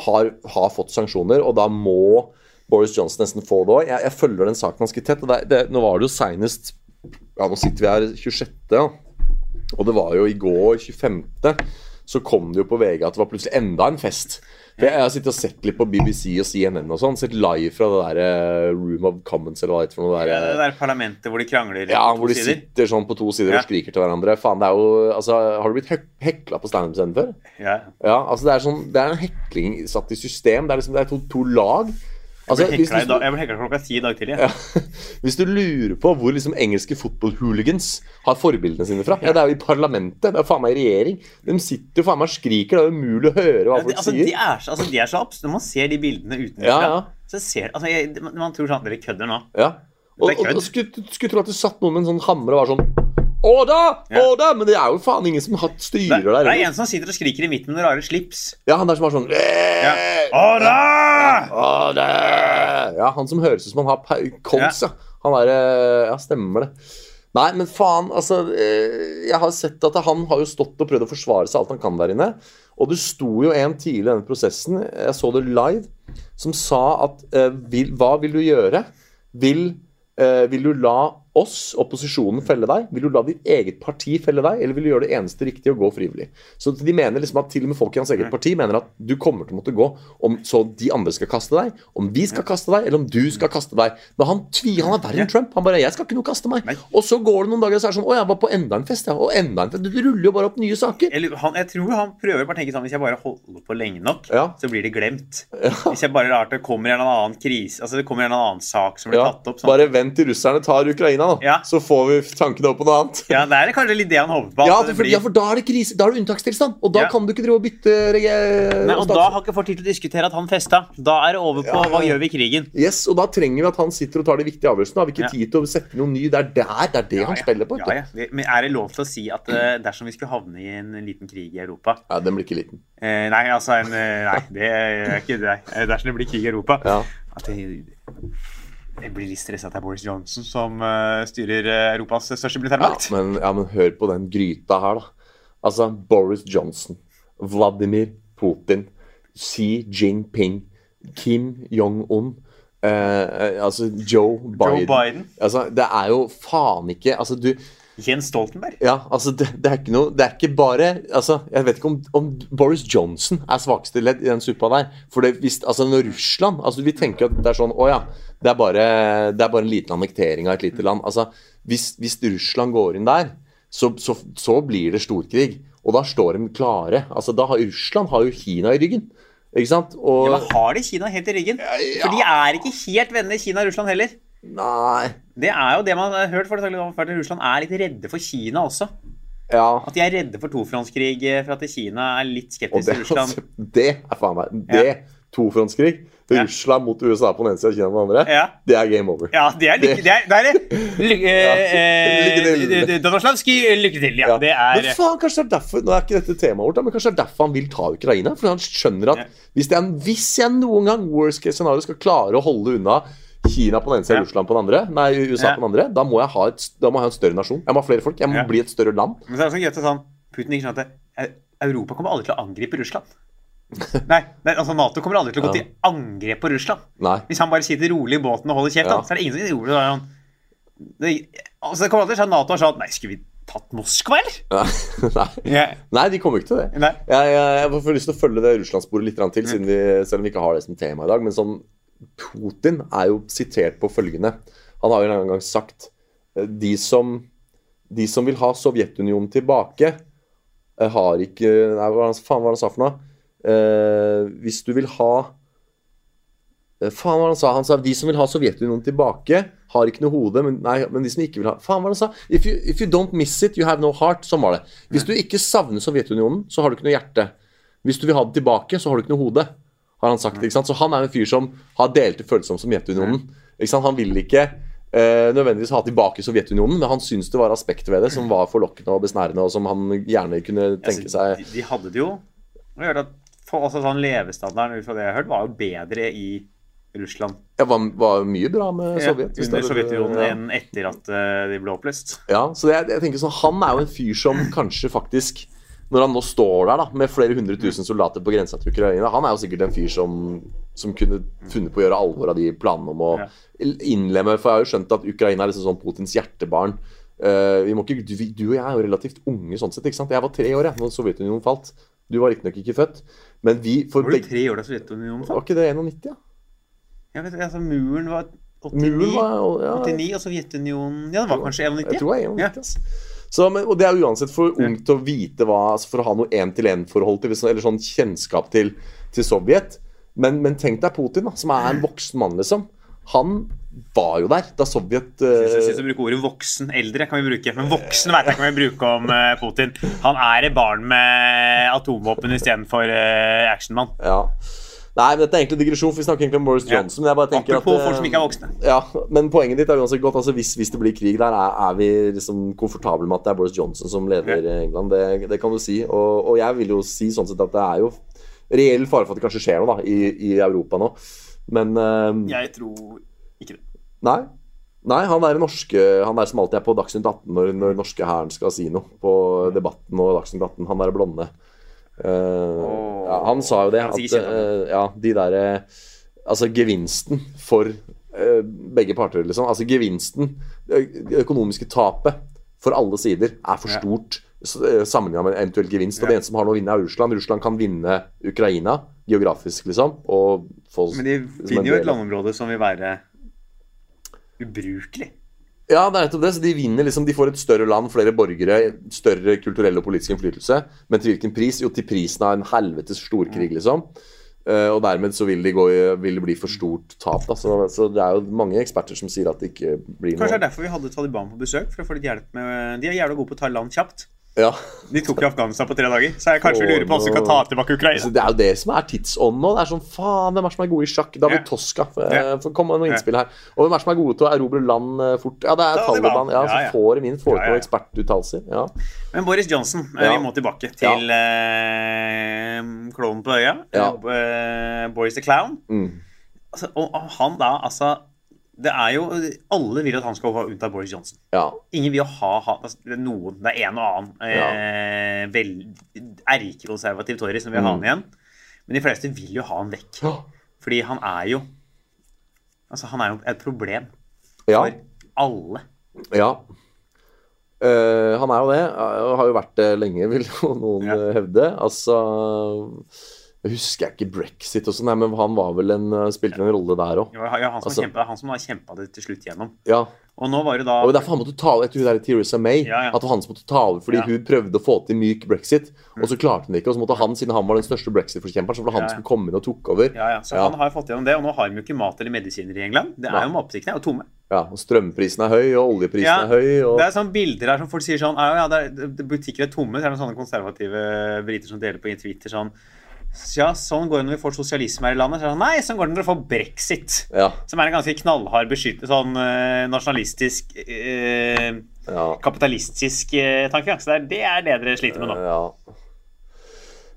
har, har fått sanksjoner, og da må Boris Johnson nesten få det òg. Jeg, jeg følger den saken ganske tett. og det, det, Nå var det jo seinest Ja, nå sitter vi her 26., ja. og det var jo i går, 25., så kom det jo på VG at det var plutselig enda en fest. For jeg, har sittet og sett litt på BBC og CNN og sånn, sett live fra det der eh, Room of Commons eller hva det heter for noe der. Det eh, der parlamentet hvor de krangler ja, på to sider? Ja, hvor de sider. sitter sånn på to sider Ja. og skriker til hverandre. Faen, det er jo, altså, Har du blitt hek hekla på standup-scenen før? Ja. Ja, altså det er, sånn, det er en hekling satt i system. Det er liksom det er to, to lag. Altså, Jeg ble du, jeg ble hekla klokka ti i dag tidlig. ja, hvis du lurer på hvor liksom engelske fotball-hooligans har forbildene sine fra Ja, Det er jo i parlamentet. Det er faen meg i regjering. De sitter jo faen meg og skriker. Det er umulig å høre hva Ja, folk altså, sier. de er altså, de er så abs Når man ser de bildene utenfra, så ser altså, jeg, man, tror sånn Dere kødder nå. Ja. Og, og, og skulle, skulle tro at det satt noen med en sånn hammer og var sånn Å da! Å da! Men det er jo faen ingen som har styrer der. det er en som sitter og skriker i midten med noen rare slips. Ja, han der som har sånn Ja. «Eh, Å da! Å, da! Ja, han som høres ut som han har kols, ja. Han derre Ja, stemmer det. Nei, men faen, altså eh, Jeg har sett at han har jo stått og prøvd å forsvare seg alt han kan der inne. Og det sto jo en tidlig i denne prosessen, jeg så det live, som sa at eh, vil, Hva vil du gjøre? Vil, eh, vil du la oss, opposisjonen, felle deg? Vil du la ditt eget parti felle deg, eller vil du gjøre det eneste riktige og gå frivillig? Så de mener liksom at til og med folk i hans eget parti mener at du kommer til å måtte gå om så de andre skal kaste deg, om vi skal kaste deg, eller om du skal kaste deg. Men han tvi, han er verre enn Trump. Han bare 'Jeg skal ikke noe kaste meg'. Og så går det noen dager, og så er det sånn 'Å, jeg var på enda en fest', ja. Og enda en fest. Du ruller jo bare opp nye saker. Eller, han, jeg tror han prøver bare å tenke sånn Hvis jeg bare holder på lenge nok, Ja. så blir det glemt. Hvis jeg bare lar det kommer en annen krise Altså det kommer en annen sak som blir Ja. tatt opp. Sånn. Bare vent til russerne tar Ukraina, da. Ja. Så får vi tankene opp på noe annet. Ja, Det er kanskje litt det han håper på. Ja, for, blir- ja, for da er det krise. Da er det unntakstilstand. Og da Ja. kan du ikke drive og bytte Nei, og da har ikke folk tid til å diskutere at han festa. Da er det over på hva gjør vi i krigen. Yes, og da trenger vi at han sitter og tar de viktige avgjørelsene. Har vi ikke tid til å sette noe ny. Det er der, det er det han spiller på. Ja, ja. Men er det lov til å si at uh, dersom vi skulle havne i en liten krig i Europa Ja, den blir ikke liten. eh, Nei, altså en, eh, Nei, det er ikke det. Eh, Dersom det blir krig i Europa Ja. At det, jeg blir litt stressa at det er Boris Johnson som uh, styrer eh, Europas største Ja, militærmakt. men, ja, men hør på den gryta her, da. Altså, Boris Johnson, Vladimir Putin, Xi Jinping, Kim Jong-un, eh, eh, altså Joe Biden. Joe Biden. Altså, det er jo faen ikke Altså, du Jens Stoltenberg. Ja, altså, det, det er ikke noe Det er ikke bare Altså, jeg vet ikke om, om Boris Johnson er svakeste ledd i den suppa der. For det, hvis, altså, når Russland Altså, vi tenker at det er sånn Å ja, det er bare, det er bare en liten annektering av et lite land. Altså, hvis, hvis Russland går inn der, så, så, så blir det storkrig. Og da står de klare. Altså, da har Russland har jo Kina i ryggen. Ikke sant? Og Ja, men har de Kina helt i ryggen? ja. For de er ikke helt venner Kina og Russland heller. Nei Det er jo det man har hørt. for det at Russland er litt redde for Kina også. Ja. At de er redde for tofrontskrig eh, for at Kina er litt skeptisk til Russland. det er faen meg Det, tofrontskrig, Ja. Russland mot USA på den ene sida og Kina på den andre, Ja. det er game over. Ja, det er lykke Det er, det er det. Lykke, Lykke til. eh, lykke til. Ja, Ja. det er Men faen, kanskje det er derfor Nå er ikke dette temaet vårt, men kanskje det er derfor han vil ta Ukraina? Fordi han skjønner at hvis, det er, hvis jeg noen gang worst case scenario skal klare å holde unna Kina på den ene siden Ja. Russland på den andre, nei, USA Ja. på den andre, da må, et, da må jeg ha en større nasjon. Jeg må ha flere folk. Jeg må Ja. bli et større land. Men så er det sånn gøy at sånn, Putin ikke skjønner at Europa kommer aldri til å angripe Russland. Nei, nei, altså Nato kommer aldri til å gå til angrep på Russland. Nei. Hvis han bare sitter rolig i båten og holder kjeft, så er det ingen som gjør det. han, det altså, det kommer aldri til at Nato har sagt Nei, skulle vi tatt Moskva, eller? nei. Nei, de kommer ikke til det. Jeg, jeg, jeg får lyst til å følge det Russlandssporet litt til, vi, selv om vi ikke har det som tema i dag. Men sånn, Putin er jo sitert på følgende Han har jo en gang sagt eh, de som, de som vil ha Sovjetunionen tilbake, eh, har ikke Nei, hva faen var det han sa for noe? Eh, hvis du vil ha eh, Faen hva han sa? Han sa de som vil ha Sovjetunionen tilbake, har ikke noe hode. Men, nei, men de som ikke vil ha Faen hva han sa? If you, if you don't miss it, you have no heart. Sånn var det. Hvis du ikke savner Sovjetunionen, så har du ikke noe hjerte. Hvis du vil ha det tilbake, så har du ikke noe hode. Har han sagt, ikke sant? Så han er en fyr som har delte følelser om Sovjetunionen. Ikke sant? Han vil ikke eh, nødvendigvis ha tilbake Sovjetunionen, men han syns det var aspekter ved det som var forlokkende og besnærende, og som han gjerne kunne tenke Altså, seg de, de hadde det jo og gjør at for, altså, sånn Levestandarden ut fra det jeg har hørt, var jo bedre i Russland ja, var, var mye bra med Sovjet. Ja, under er- Sovjetunionen ja. enn etter at eh, de ble oppløst. Ja, så det, jeg tenker sånn, Han er jo en fyr som kanskje faktisk Når han nå står der da med flere hundre tusen soldater på grensa til Ukraina Han er jo sikkert en fyr som, som kunne funnet på å gjøre alvor av de planene om å Ja. innlemme For jeg har jo skjønt at Ukraina er liksom sånn Putins hjertebarn. Uh, vi må ikke, du, du og jeg er jo relativt unge sånn sett. ikke sant? Jeg var tre år jeg, når Sovjetunionen falt. Du var riktignok ikke født. Men vi for Var du tre år da Sovjetunionen falt? Var ikke det 91, ja? Jeg vet, altså, muren var 89, Muren var ja, 89 og Sovjetunionen Ja, det var kanskje 91? Jeg tror det er 91, Ja. Så, men, og det er uansett for ungt å vite hva altså For å ha noe én-til-én-forhold til Eller sånn kjennskap til, til Sovjet. Men, men tenk deg Putin, da, som er en voksen mann, liksom. Han var jo der da Sovjet Jeg eh, synes å bruke ordet voksen. Eldre kan vi bruke, men voksen vet jeg ikke om vi bruker om uh, Putin. Han er et barn med atomvåpen istedenfor uh, actionmann. Ja. Nei, men dette er egentlig digresjon, for vi snakker egentlig om Boris Ja. Johnson. Men jeg bare tenker Apropos at eh, folk som ikke er voksne. Ja, men poenget ditt er uansett godt. Altså, hvis, hvis det blir krig der, er, er vi liksom komfortable med at det er Boris Johnson som leder Ja. England. Det, det kan du si. Og, og jeg vil jo si sånn sett at det er jo reell fare for at det kanskje skjer noe da, i, i Europa nå. Men uh, Jeg tror ikke det. Nei. Nei, han er, norske, han er som alltid er på Dagsnytt 18 når, når norske hæren skal si noe på Debatten og Dagsnytt 18. Han er blonde. Eh, ja, han sa jo det, at uh, eh, ja, de derre Altså gevinsten for eh, begge parter, liksom. Altså gevinsten, det økonomiske tapet for alle sider, er for Ja. stort sammenligna med en eventuell gevinst. Og det eneste som har noe å vinne, er Russland. Russland kan vinne Ukraina geografisk, liksom. Og få Men de finner jo et landområde som vil være ubrukelig. Ja, det er nettopp det. Så de vinner liksom, de får et større land, flere borgere, større kulturell og politisk innflytelse. Men til hvilken pris? Jo, til prisen av en helvetes storkrig, liksom. Uh, og dermed så vil, de gå, vil det bli for stort tap. Da. Så, så det er jo mange eksperter som sier at det ikke blir Kanskje det er derfor vi hadde Taliban på besøk. For å få litt hjelp med De er jævla gode på å ta land kjapt. Ja. De tok jo Afghanistan på tre dager, så jeg kanskje oh, lurer på om vi kan ta tilbake Ukraina. Ukraina. det er jo det som er tidsånden nå. Det er sånn, faen, Hvem er som er gode i sjakk? David yeah. Toska. Ja. for Kom med noen Ja. innspill her. Og hvem er som er gode til å erobre land eh, fort? Ja, det er Taliban. Taliban. Ja, Ja, så ja. får min får Ja, ja. ekspertuttalelser. Ja. Men Boris Johnson, eh, Ja. vi må tilbake til eh, klovnen på øya. Ja. Eh, Boris the Clown. Mm. Altså, og, og han da, altså Det er jo Alle vil at han skal ha unnta Boris Johnson. ja. Ingen vil ha, ha altså, noen, det er en og annen eh, vel, erkekonservativ Tory som vil ha han igjen. Men de fleste vil jo ha han vekk. Ja. Fordi han er jo Altså, han er jo et problem ja. for alle. Ja. Uh, han er jo det. og Har jo vært det lenge, vil jo noen Ja. eh, hevde. Altså Jeg husker ikke brexit og sånn, men han var vel en, eh, spilte en rolle der òg. Ja, ja, han som, Altså- kjempet, han som kjempa det til slutt gjennom. Ja. Og nå var det da Og derfor han måtte ta over etter hun der Theresa May. Ja, ja. At det var han som måtte ta over fordi. Mm. hun prøvde å få til myk brexit, og så klarte han det ikke. Og så måtte han, siden han var den største brexit-forkjemperen, så var det han som kom inn og tok over. Ja, ja, så han har fått gjennom det, og nå har de jo ikke mat eller medisiner i England. Det er jo Matbutikkene er jo tomme. Ja, og Strømprisen er høy, og oljeprisen Ja, er høy. Og... Det er sånne bilder her som folk sier sånn ja, ja, er, Butikker er tomme. Så er det sånne konservative briter som deler på Twitter sånn Ja, sånn går det når vi får sosialisme her i landet. Så sånn, Nei, sånn går det når vi får brexit. Ja. Som er en ganske knallhard beskyttelse, sånn eh, nasjonalistisk eh, Ja. Kapitalistisk eh, tankegang. Så det er, det er det dere sliter med nå. Ja.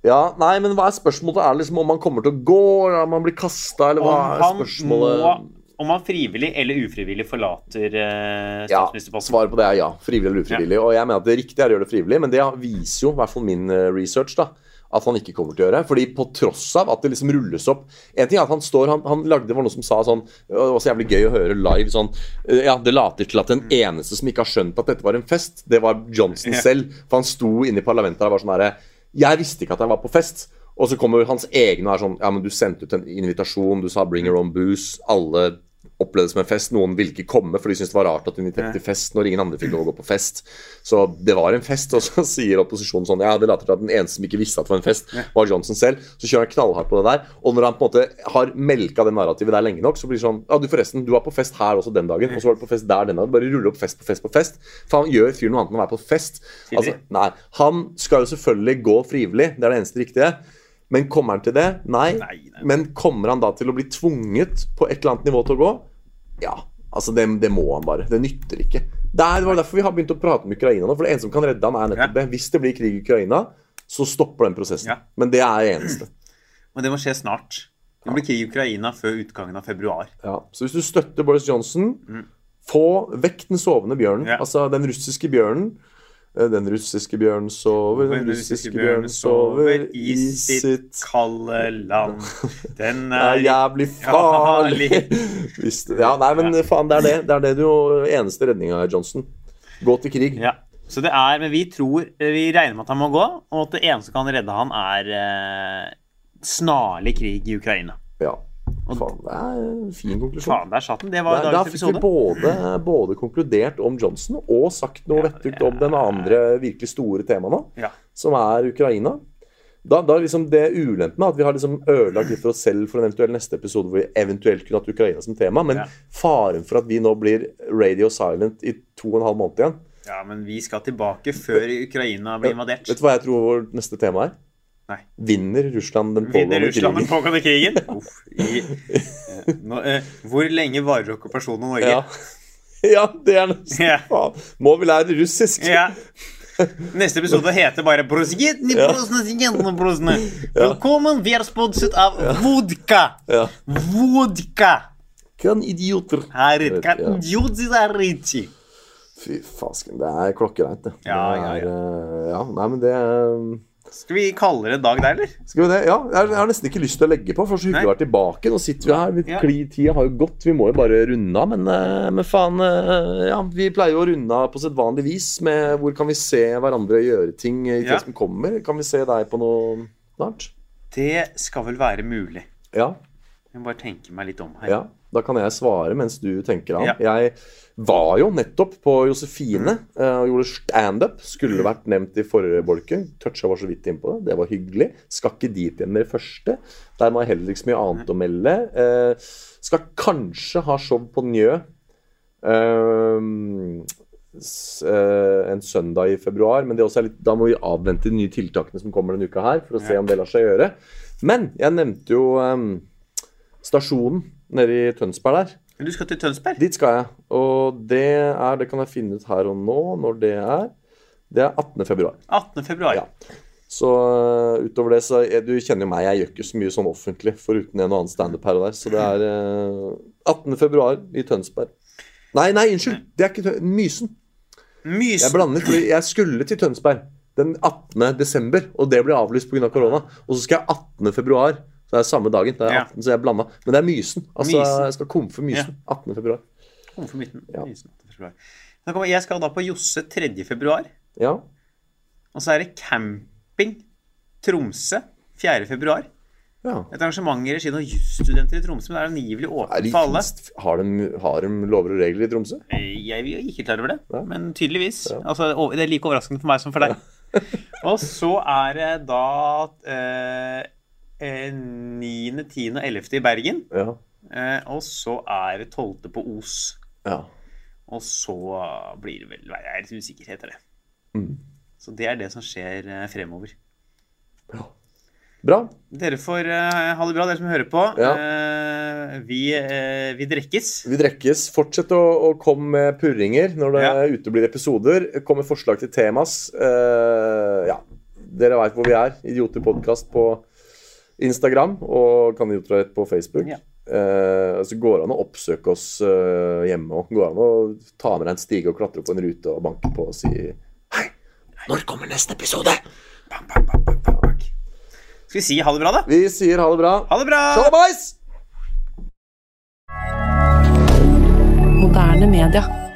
ja. Nei, men hva er spørsmålet? Er det liksom om man kommer til å gå, eller om man blir kasta, eller hva er spørsmålet? må Om han frivillig eller ufrivillig forlater statsministerposten? Ja, svaret på det er ja. Frivillig eller ufrivillig. Og jeg mener at det riktige er å gjøre det frivillig, men det viser jo, i hvert fall min eh, research, da, at han ikke kommer til å gjøre. Fordi på tross av at det liksom rulles opp En ting er at han står Han, han lagde var noe som sa sånn Det var så jævlig gøy å høre live sånn eh, Ja, det later til at den eneste som ikke har skjønt at dette var en fest, det var Johnson selv. For han sto inne i parlamentet og var sånn herre Jeg visste ikke at jeg var på fest. Og så kommer hans egne og er sånn Ja, men du sendte ut en invitasjon, du sa 'bring your own booze'. Alle opplevde det som en fest. Noen ville ikke komme, for de syntes det var rart at du inviterte til fest når ingen andre fikk lov å gå på fest. Så det var en fest, og så sier opposisjonen sånn Ja, det later til at den eneste som ikke visste at det var en fest, var Johnson selv. Så kjører han knallhardt på det der. Og når han på en måte har melka det narrativet der lenge nok, så blir det sånn Ja, du forresten, du var på fest her også den dagen, og så var du på fest der den dagen. Bare ruller opp fest på fest på fest. Faen, gjør fyren noe annet enn å være på fest? Altså, nei. Han skal jo selvfølgelig gå frivillig, det er det eneste riktige. Men kommer han til det? Nei. Nei, nei. Men kommer han da til å bli tvunget på et eller annet nivå til å gå? Ja. Altså, det, det må han bare. Det nytter ikke. Det er- det var derfor vi har begynt å prate om Ukraina nå. For det eneste som kan redde han, er nettopp det. Hvis det blir krig i Ukraina, så stopper den prosessen. Ja. Men det er det eneste. Men det må skje snart. Det blir krig i Ukraina før utgangen av februar. Ja. Så hvis du støtter Boris Johnson, få vekk den sovende bjørnen. Mm. Ja. Altså den russiske bjørnen. Eh, Den russiske bjørnen sover, den russiske bjørnen sover i sitt kalde land. Den er jævlig farlig. ja, nei, men faen, det er det. Det er det du eneste redninga Johnson. Gå til krig. Ja. Så det er, men vi tror, vi regner med at han må gå, og at det eneste som kan redde han, er eh, snarlig krig i Ukraina. Ja. Faen, det er en fin konklusjon. Faen, der satt den. Det var da dagens fikk vi både, både konkludert om Johnson og sagt noe Ja, vettug om den andre virkelig store temaet nå, Ja. som er Ukraina. Da, da liksom Det ulempen med at vi har liksom ødelagt litt for oss selv for en eventuell neste episode hvor vi eventuelt kunne hatt Ukraina som tema, men Ja. faren for at vi nå blir radio silent i to og en halv måned igjen ja, men vi skal tilbake før Ukraina blir invadert. Vet du hva jeg tror vårt neste tema er? Nei. Vinner Russland den Vinner pågående Russland den krigen? pågående krigen? Uff. I, eh, nå, eh, hvor lenge varer okkupasjonen av Norge? Ja. ja, det er nesten Ja. faen. Må vi lære russisk? Ja. Neste episode heter bare. Velkommen, vi er sponset av vodka. Vodka. Kan idioter. Her, kan idioter er. Fy fasken, det er klokkereint, det. Ja, ja, ja, er, eh, ja. Nei, men det er- Skal vi kalle det en dag der, eller? Skal vi det? Ja, jeg har- nesten ikke lyst til å legge på, for så hyggelig å være tilbake. Nå sitter vi her. Vi, Ja. tida har jo gått, vi må jo bare runde av. Men, eh, men faen, eh, ja, vi pleier jo å runde av på sedvanlig vis med hvor kan vi se hverandre gjøre ting i tida Ja. som kommer. Kan vi se deg på noe snart? Det skal vel være mulig. Ja. Jeg må bare tenke meg litt om her. Ja, da kan jeg svare mens du tenker an. Ja. Jeg var jo nettopp på Josefine Mm. eh, og gjorde standup. Skulle vært nevnt i forrige bolke. Toucha var så vidt innpå det. Det var hyggelig. Skal ikke dit igjen med det første. Der må jeg heller ikke så mye annet å melde. Eh, skal kanskje ha show på Njø. Eh, eh, en søndag i februar, men det også er litt, da må vi avvente de nye tiltakene som kommer denne uka her, for å se om det lar seg gjøre. Men jeg nevnte jo eh, stasjonen nede i Tønsberg der. Du skal til Tønsberg? Dit skal jeg. Og det er Det kan jeg finne ut her og nå når det er. Det er 18. februar. 18. februar. Ja. Så øh, utover det så er, Du kjenner jo meg, jeg gjør ikke så mye sånn offentlig foruten en og annen standup her og der. Så det er uh, 18. februar i Tønsberg. Nei, nei, unnskyld! Det er ikke Tønsberg. Mysen. Jeg blandet, fordi jeg skulle til Tønsberg den 18. desember, og det ble avlyst pga. Av korona. Og så skal jeg 18. Så det er samme dagen. Det er Ja. 18, så jeg blanda. Men det er Mysen. Altså, Mysen. jeg skal komfe Mysen. 18. februar. Kom for midten. Ja. Mysen, 18. februar. Jeg skal da på Josse 3. februar. Ja. Og så er det camping Tromsø 4. februar. ja. Et arrangement i regi av jusstudenter i Tromsø, men det er angivelig åpent for alle. Har de, har de lover og regler i Tromsø? Eh, Jeg er ikke klar over det, Ja. men tydeligvis. Ja. Altså, det er like overraskende for meg som for deg. Og så er det da eh, eh, 9., 10. og 11. i Bergen. Ja. Eh, og så er det 12. på Os. ja. Og så blir det vel Jeg er litt usikker, heter det. Mm. Så det er det som skjer eh, fremover. Bra. Dere får eh, ha det bra, dere som hører på. Ja. Eh, vi, eh, vi drekkes. Vi drekkes. Fortsett å, å komme med purringer når det Ja. uteblir episoder. Kom med forslag til temas. Eh, ja. Dere veit hvor vi er. Idioter podcast på Instagram og Kan idioter ha rett på Facebook. Ja. Eh, så går det an å oppsøke oss eh, hjemme òg. Går det an å ta med deg en stige og klatre opp på en rute og banke på og si Hei, når kommer neste episode? Bak, bak, bak, bak, bak. Skal vi si ha det bra, da? Vi sier ha det bra. Ha det bra! Shalabais! Moderne media.